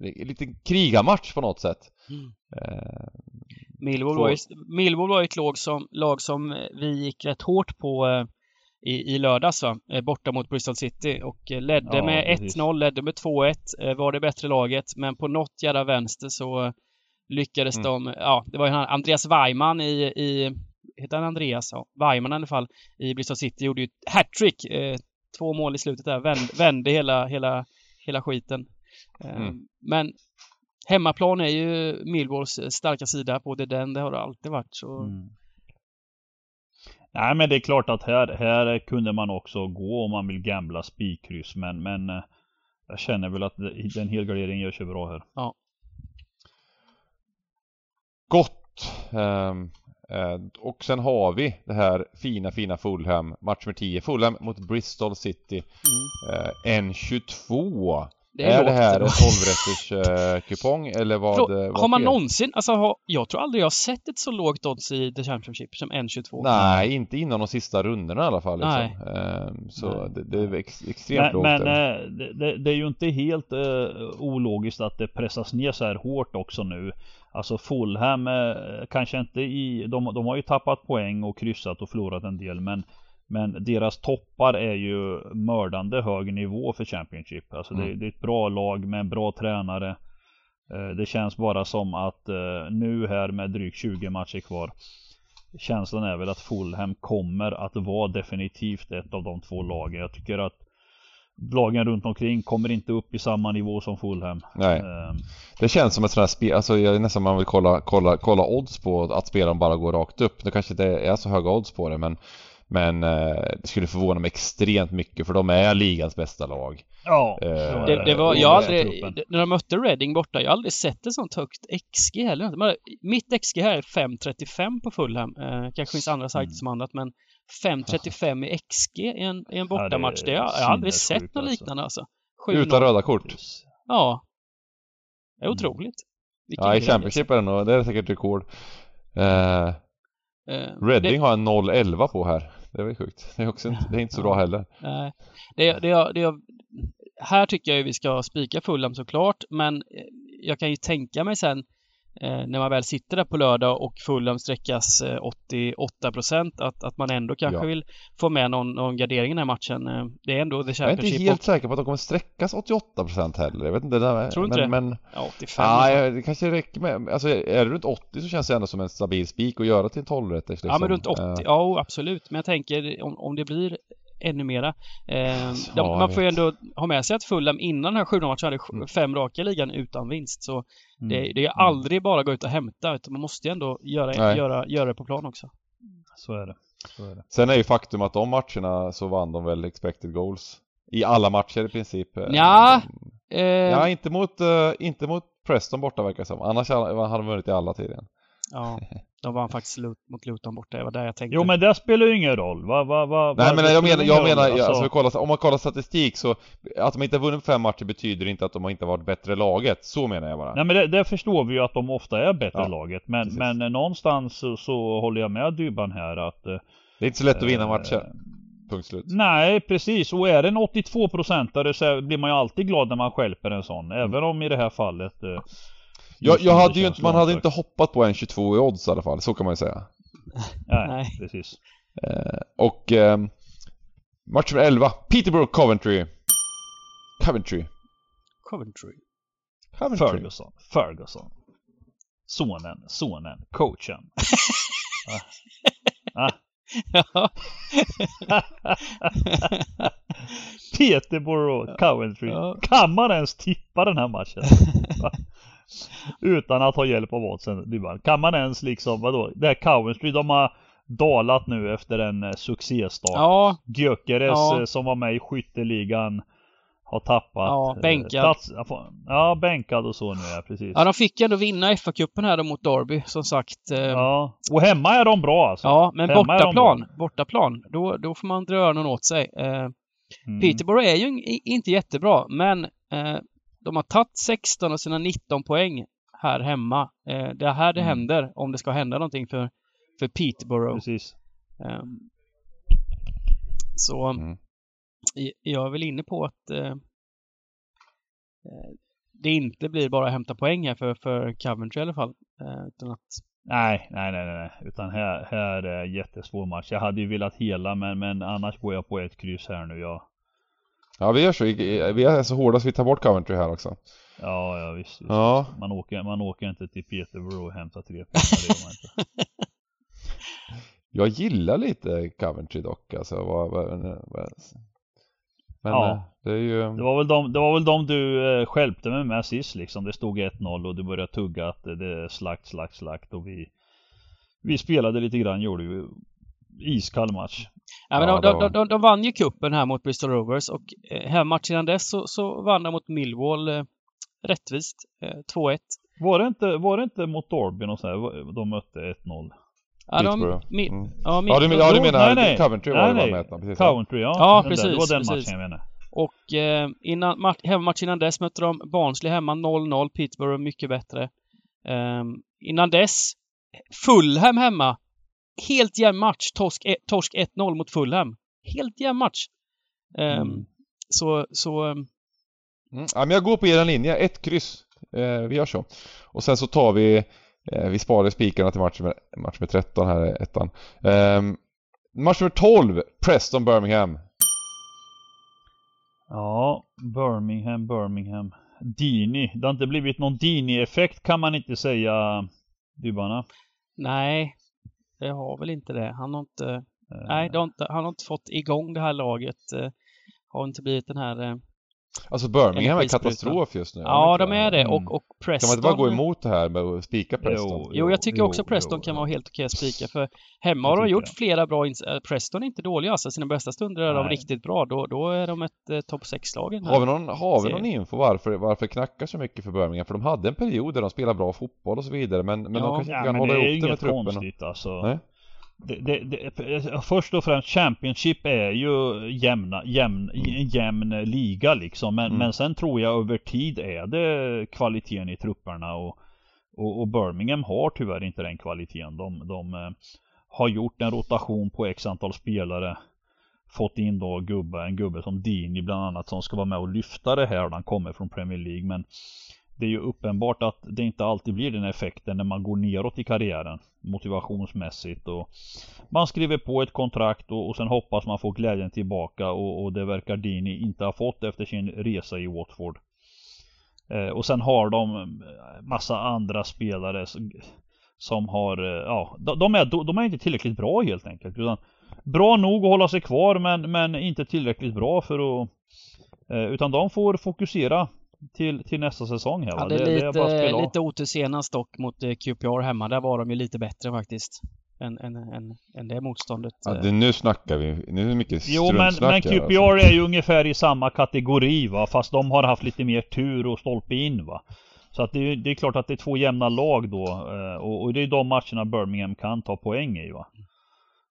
en liten krigarmatch på något sätt. Mm. Eh, Millwall var, ju, Millwall var ju ett lag som, lag som eh, vi gick rätt hårt på eh, i, i lördags va? Eh, borta mot Bristol City och eh, ledde Ja, med precis. 1-0, ledde med 2-1, eh, var det bättre laget men på något jävla vänster så eh, lyckades Mm. de, ja det var ju han Andreas Weimann i, i heter han Andreas? Ja, Weimann i alla fall i Bristol City gjorde ju hattrick, eh, två mål i slutet där, vände, vände hela, hela, hela skiten. Eh, Mm. Men hemmaplan är ju Millwalls starka sida på det den, det har det alltid varit så. Mm. Nej men det är klart att här, här kunde man också gå om man vill gambla spikkryss men, men eh, jag känner väl att den helgarderingen gör sig bra här. Gott! Eh, och sen har vi det här fina fina Fulham, match med 10. Fulham mot Bristol City. Mm. Eh, N22. Det är, det lågt här en 12-rätters eh, kupong eller vad, Förlåt, vad har man sker? någonsin, alltså har, jag tror aldrig jag har sett ett så lågt odds i The Championship som N22. Nej, inte innan de sista rundorna i alla fall. Nej. Liksom. Så Nej. det, det är ex, extremt Men, lågt. men det, det, det är ju inte helt eh, ologiskt att det pressas ner så här hårt också nu. Alltså Fulham eh, kanske inte i, de, de har ju tappat poäng och kryssat och förlorat en del men men deras toppar är ju mördande hög nivå för Championship. Alltså det, Mm. det är ett bra lag med en bra tränare. Eh, Det känns bara som att eh, nu här med drygt 20 matcher kvar Känslan är väl att Fulham kommer att vara definitivt ett av de två lagen. Jag tycker att lagen runt omkring kommer inte upp i samma nivå som Fulham. Nej, Ehm, det känns som ett sånt här spel, alltså jag är nästan man vill kolla, kolla, kolla odds på att spelaren bara går rakt upp. Det kanske inte är så höga odds på det men men eh, det skulle förvåna mig extremt mycket för de är ligans bästa lag. Ja, Eh, Det, det var, jag aldrig, när de mötte Reading borta, jag har aldrig sett ett sånt högt XG heller. Men Mitt XG här är 5.35 på Fulham. Eh, kanske finns andra sajter Mm. som annat, men 5.35 i XG i en, i en bortamatch, är det, har jag har aldrig sett något alltså. liknande alltså. 7-0. Utan röda kort. Ja. Det är Mm. otroligt. Vilken Ja, i Championship är det nog, det är säkert rekord. Liksom. Eh, Reading det- har en 0-11 på här. Det är väl sjukt. Det är också inte, det är inte så bra heller. Nej, det, det, det, här tycker jag vi ska spika Fulham såklart, men jag kan ju tänka mig sen när man väl sitter där på lördag och Fulham sträckas eh, 88 procent att, att man ändå kanske Ja. vill få med någon, någon gardering i den här matchen. Eh, Det är ändå The Jag är inte helt säker på att de kommer sträckas 88% heller. Jag vet inte. Det där, Tror du inte men, det? men och, ja, 85. Ja, det kanske räcker med, alltså är det runt 80 så känns det ändå som en stabil spik att göra till en 12 rätters liksom. Ja, men runt 80. Eh, Ja, absolut. Men jag tänker om, om det blir ännu mera. Eh, Alltså, de, man får ju ändå ha med sig att Fulham innan den här sju matchen hade Mm. fem raka ligan utan vinst. Så Mm. det, det är aldrig bara att gå ut och hämta utan man måste ju ändå göra, Nej. göra, göra det på plan också. Så är det. Så är det. Sen är ju faktum att de matcherna så vann de väl expected goals. I alla matcher i princip. Eh, Nja, Eh, Ja, inte mot, eh, inte mot Preston borta verkar det som. Annars hade de vunnit i alla tiden. Ja, de vann faktiskt Lut- mot Luton borta. Det var där jag tänkte. Jo men det spelar ju ingen roll. Va, va, va, Nej men jag menar, jag menar, alltså, vi kollar, om man kollar statistik så Att de inte har vunnit fem matcher betyder inte att de inte har varit bättre laget. Så menar jag bara. Nej men det, det förstår vi ju att de ofta är bättre Ja, laget. Men, precis. men eh, någonstans så, så håller jag med Dybban här att eh, Det är inte så lätt att vinna eh, matcher. Punkt slut. Nej precis, och är det en 82-procentare så blir man ju alltid glad när man stjälper en sån. Även om i det här fallet Jag, jag hade ju inte, man hade inte hoppat på en 22 i odds i alla fall, så kan man ju säga. Nej, precis. Eh, och eh, match nummer 11, Peterborough Coventry. Coventry. Coventry. Coventry. Ferguson, Ferguson. Sonen, sonen, coachen. Ah. Ja. Peterborough, Coventry. Ja. Kan man ens tippa den här matchen? Utan att ha hjälp av. Du bara, Kan man ens liksom, vadå? Det här Coventry, de har dalat nu efter en eh, succéstart. ja, Gyökeres Ja. eh, som var med i skytteligan har tappat. Ja, eh, bänkad. plats- ja, bänkad och så nu ja, precis. ja, de fick ändå vinna FA-cupen här då mot Derby, som sagt. Ja, och hemma är de bra alltså. Ja, men Hemma bortaplan, bortaplan, då, då får man dra öronen åt sig. Mm. Peterborough är ju in- inte jättebra, men eh, de har tagit 16 av sina 19 poäng här hemma. Eh, det är här det Mm. händer, om det ska hända någonting för, för Peterborough. Precis. Ehm, så Mm. jag är väl inne på att eh, eh, det inte blir bara att hämta poäng här för, för Coventry i alla fall. Eh, utan att, Nej, nej, nej, nej, utan här, här är jättesvår match. Jag hade ju velat hela men, men annars går jag på ett kryss här nu. Ja, Ja, vi gör så. Vi vi är så hårda så vi tar bort Coventry här också. Ja, ja visst. visst. Ja. Man, åker, man åker inte till Peterborough och hämtar tre inte. Jag gillar lite Coventry dock alltså. Vad, vad, vad, men Ja. eh, det är ju... Det var väl de, det var väl de du eh, skälpte mig med sist liksom. Det stod 1-0 och du började tugga att det är slakt, slakt, slakt och vi Vi spelade lite grann, gjorde ju iskall match. ja, men Ja, de, det de, var- de, de vann ju kuppen här mot Bristol Rovers och eh, hemmamatchen innan dess så, så vann de mot Millwall eh, rättvist. Eh, 2-1. Var det inte, var det inte mot Derby och så här, de mötte 1-0? Ja, de, mi, Mm. ja, mi, Ja, du, ja, du menar nej, nej. Coventry var Nej, det var med precis. Coventry ja. Ja, där, precis, Det var den precis. matchen jag menar. Och eh, innan, match, hemmamatch innan dess mötte de Barnsley hemma 0-0. Peterborough mycket bättre. Ehm, innan dess Fulham hemma. Helt jämn match. Torsk, eh, torsk 1-0 mot Fulham. Helt jämn match. Ehm, Mm. Så, så ehm, Mm. Ja, men jag går på er linje, ett kryss. Eh, vi gör så. Och sen så tar vi, eh, vi sparar spikarna till match med, match med 13 här, ettan. Eh, match nummer 12, Preston Birmingham. Ja, Birmingham, Birmingham. Dini. Det har inte blivit någon Dini-effekt kan man inte säga, Dybbarna. nej. Det har väl inte det. Han har inte, Eh, nej, det har inte, han har inte fått igång det här laget. Eh, har inte blivit den här... Eh, Alltså Birmingham är katastrof just nu. ja, de är det. Mm. Och, och Kan Preston... man inte bara gå emot det här med att spika Preston? Jo, Jo, jag tycker också jo, Preston jo, kan vara helt okej att spika. För hemma har de gjort det. flera bra insatser. Preston är inte dåliga alltså. Sina bästa stunder är de Nej. riktigt bra. Då, då är de ett eh, topp 6-lag. i den här. Har vi någon, har vi någon info varför, varför det knackar så mycket för Birmingham? För de hade en period där de spelade bra fotboll och så vidare men, men Ja. de kanske inte Ja, kan hålla det är ihop det med truppen. konstigt alltså. Nej. Det, det, först och främst Championship är ju jämna, jämn, en jämn liga liksom. Men, Mm. men sen tror jag över tid är det kvaliteten i trupperna och, och, och Birmingham har tyvärr inte den kvaliteten. De, de eh, har gjort en rotation på x antal spelare. Fått in då gubbe, en gubbe som Dini bland annat som ska vara med och lyfta det här han kommer från Premier League. Men det är ju uppenbart att det inte alltid blir den effekten när man går neråt i karriären motivationsmässigt och man skriver på ett kontrakt och, och sen hoppas man få glädjen tillbaka och, och det verkar Dini inte ha fått efter sin resa i Watford. Eh, och sen har de eh, massa andra spelare som, som har, eh, ja, de, de är, de är inte tillräckligt bra helt enkelt. Utan bra nog att hålla sig kvar men, men inte tillräckligt bra för att eh, utan de får fokusera till, till nästa säsong här va? hade Det- det är bara att lite, av. lite otur senast dock mot eh, QPR hemma. Där var de ju lite bättre faktiskt. Än, än, än, än det motståndet. Ja, eh. det, nu snackar vi. Nu är det mycket Jo men, men QPR alltså. är ju ungefär i samma kategori va Fast de har haft lite mer tur och stolpe in va Så att det, är- det är klart att det är två jämna lag då eh, och, och det är de matcherna Birmingham kan ta poäng i va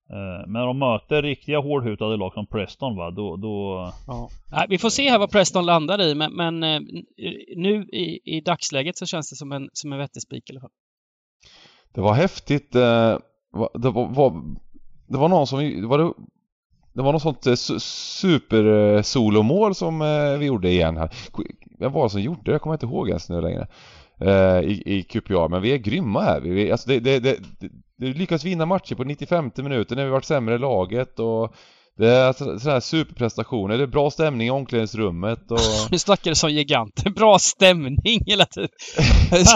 Eh, Men de möter riktiga hårdhutade lag som Preston va då, då Ja. Nej, vi får se här vad Preston landar i, men, men eh, nu i, i dagsläget så känns det som en, som en vettig spik i alla fall. Det var häftigt. eh, Det var, var, det var någon som... Det var, det var något sånt eh, su- super eh, solomål som vi gjorde igen här. Vem var det som gjorde det? Jag kommer inte ihåg ens nu längre. I, i QPR. Men vi är grymma här. Vi, vi, alltså det, det, det, det, vi lyckas vinna matcher på 95 minuter när vi varit sämre i laget och Det är sådana här superprestationer, det är bra stämning i omklädningsrummet och... Nu snackar du som gigant. Bra stämning hela tiden.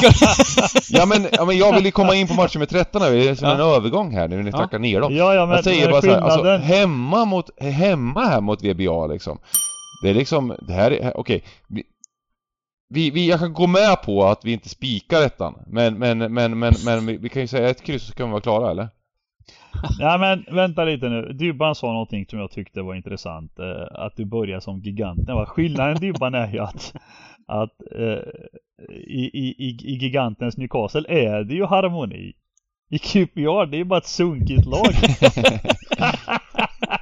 ja, men, ja men jag vill ju komma in på matchen med 13 här, det är som ja. en övergång här nu när ni ja. ner dem. Ja, ja, men jag säger bara så här, alltså, hemma mot, hemma här mot VBA liksom. Det är liksom, det här är, okej. Okay. Vi, vi, jag kan gå med på att vi inte spikar ettan, men, men, men, men, men vi, vi kan ju säga ett kryss så kan vi vara klara, eller? Nej men vänta lite nu. Dybban sa någonting som jag tyckte var intressant. Eh, att du börjar som giganten. Skillnaden Dybban är ju att, att eh, i, i, i gigantens Newcastle är det ju harmoni. I QPR, det är ju bara ett sunkigt lag.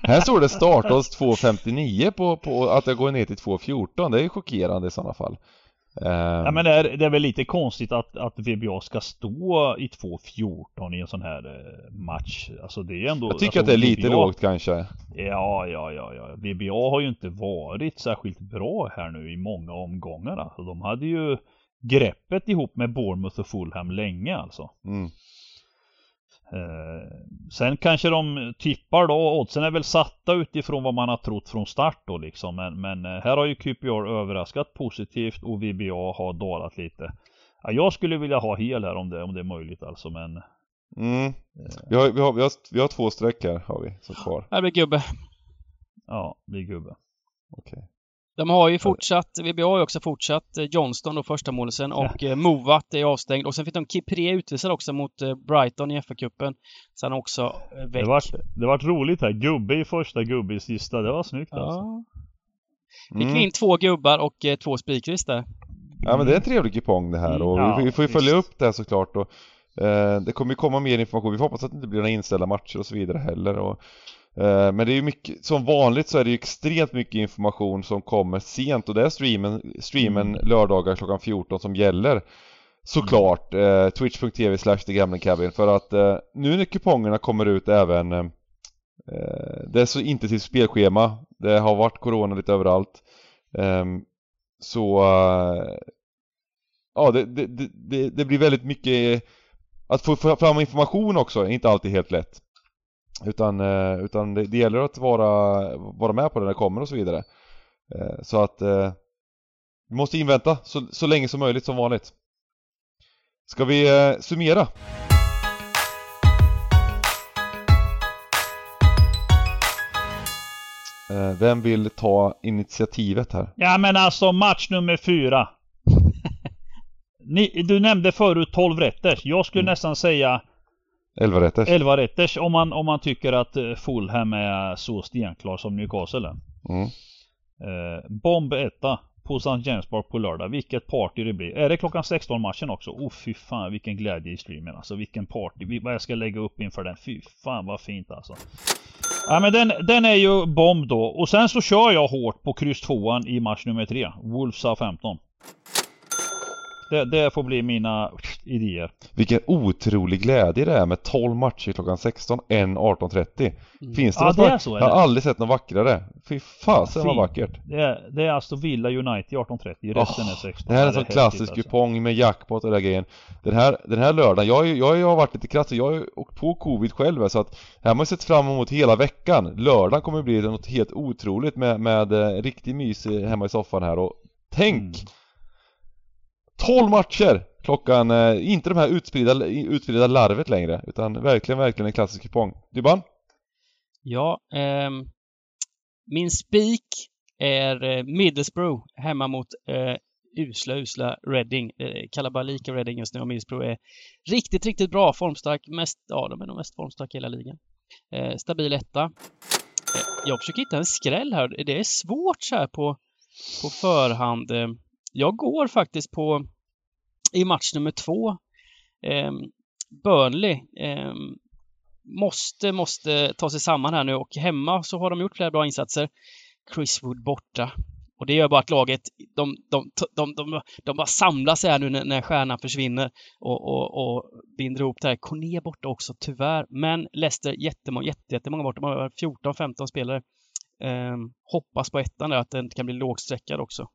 Här står det startodds 2.59 på, på att jag går ner till 2.14. Det är ju chockerande i sådana fall. Um, ja men det är, det är väl lite konstigt att, att VBA ska stå i 2-14 i en sån här eh, match. Alltså det är ändå... Jag tycker alltså, att det är lite VBA, lågt kanske. Ja, ja, ja, ja. VBA har ju inte varit särskilt bra här nu i många omgångar. Alltså de hade ju greppet ihop med Bournemouth och Fulham länge alltså. Mm. Eh, sen kanske de tippar då, oddsen är väl satta utifrån vad man har trott från start då liksom. Men, men eh, här har ju QPR överraskat positivt och VBA har dalat lite. Ja, jag skulle vilja ha hel här om det, om det är möjligt alltså men... Mm. Eh. Vi, har, vi, har, vi, har, vi har två streck här har vi, så kvar. Här blir gubbe. Ja, det blir gubbe. Okej. Okay. De har ju fortsatt, VBA har ju också fortsatt eh, Johnston då första målisen och ja. Eh, Movat är avstängd och sen fick de Kipré utvisad också mot eh, Brighton i FA-cupen. Så han också väck. Det vart, det vart roligt här. Gubbe i första, gubbe i sista. Det var snyggt ja. alltså. Fick mm. vi in två gubbar och två spikris där. Ja men det är en trevlig kupong det här och ja, vi, får ju följa upp det här såklart och eh, Det kommer ju komma mer information. Vi får hoppas att det inte blir några inställda matcher och så vidare heller och Eh, men det är ju mycket, som vanligt så är det ju extremt mycket information som kommer sent och det är streamen, streamen mm. lördagar klockan 14 som gäller. Såklart, eh, twitch.tv slash cabin för att eh, nu när kupongerna kommer ut även eh, Det är så intensivt spelschema, det har varit corona lite överallt ehm, Så eh, Ja, det, det, det, det, blir väldigt mycket Att få fram information också är inte alltid helt lätt utan, eh, utan det, det gäller att vara, vara med på det när det kommer och så vidare. Eh, så att eh, vi måste invänta så, så länge som möjligt som vanligt. Ska vi summera? Vem vill ta initiativet här? Ja men alltså match nummer fyra. Ni, du nämnde förut 12 rätter. Jag skulle mm. nästan säga 11 rätters. 11 rätters om man, om man tycker att eh, Fulham är så stenklar som Newcastle är. Mm. Eh, bomb etta på St. James Park på lördag. Vilket party det blir. Är det klockan 16 matchen också? Oh fy fan vilken glädje i streamen alltså. Vilken party. Vad jag ska lägga upp inför den. Fy fan vad fint alltså. Ja men den, den är ju bomb då. Och sen så kör jag hårt på kryss 2 i match nummer 3. Wolves 15. Det, det, får bli mina idéer. Vilken otrolig glädje det är med 12 matcher klockan 16, en 18.30. Mm. Finns det ja, något det är så, Jag har aldrig sett något vackrare. Fy fasen vad vackert. Det är, det är alltså Villa United 18.30, resten oh, är 16. Det här är en sån klassisk alltså. kupong med jackpot och den grejen. Den här, den här lördagen, jag, jag, jag har varit lite krass, jag har åkt på covid själv så att här har man sett fram emot hela veckan. Lördagen kommer bli något helt otroligt med, med eh, riktig mys hemma i soffan här och tänk mm 12 matcher! Klockan, eh, inte de här utspridda, utspridda larvet längre, utan verkligen, verkligen en klassisk kupong. Dybban? Ja, eh, min spik är eh, Middlesbrough hemma mot eh, usla, usla Reading. Eh, Kalabalika Reading just nu och Middlesbrough är riktigt, riktigt bra. Formstark, mest, ja de är nog mest formstarka i hela ligan. Eh, stabil etta. Eh, jag försöker hitta en skräll här. Det är svårt så här på, på förhand. Eh, jag går faktiskt på i match nummer två. Eh, Burnley eh, måste, måste ta sig samman här nu och hemma så har de gjort flera bra insatser. Chris Wood borta. Och det gör bara att laget, de, de, de, de, de bara samlar sig här nu när, när stjärnan försvinner och, och, och binder ihop det här. Corné borta också, tyvärr. Men Leicester jättemånga, jätte, jättemånga borta. Man har 14-15 spelare. Eh, hoppas på ettan där, att den kan bli lågsträckad också.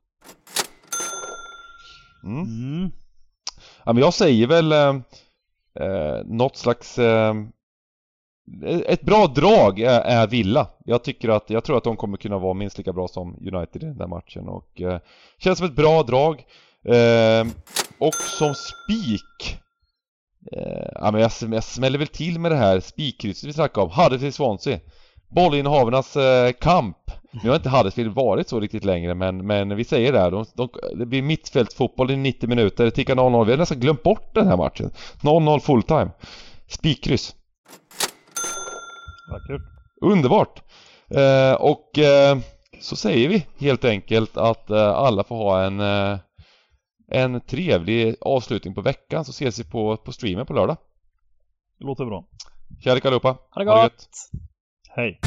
Mm. Mm. Ja men jag säger väl eh, eh, något slags eh, ett bra drag är, är, Villa. Jag tycker att, jag tror att de kommer kunna vara minst lika bra som United i den där matchen och eh, känns som ett bra drag. Eh, och som spik eh, ja men jag, jag smäller väl till med det här spikkrysset vi snackade om, Huddersfield Swansea. Bollinnehavarnas eh, kamp. Nu har inte Huddersfield varit så riktigt längre men, men vi säger det här, de, de, det blir mittfältfotboll i 90 minuter, det tickar 0-0. Vi har nästan glömt bort den här matchen. 0-0 fulltime. Spikkryss. Vackert. Underbart! Eh, och eh, så säger vi helt enkelt att eh, alla får ha en, eh, en trevlig avslutning på veckan så ses vi på, på streamen på lördag. Det låter bra. Kärlek allihopa! Ha det gott! Hej!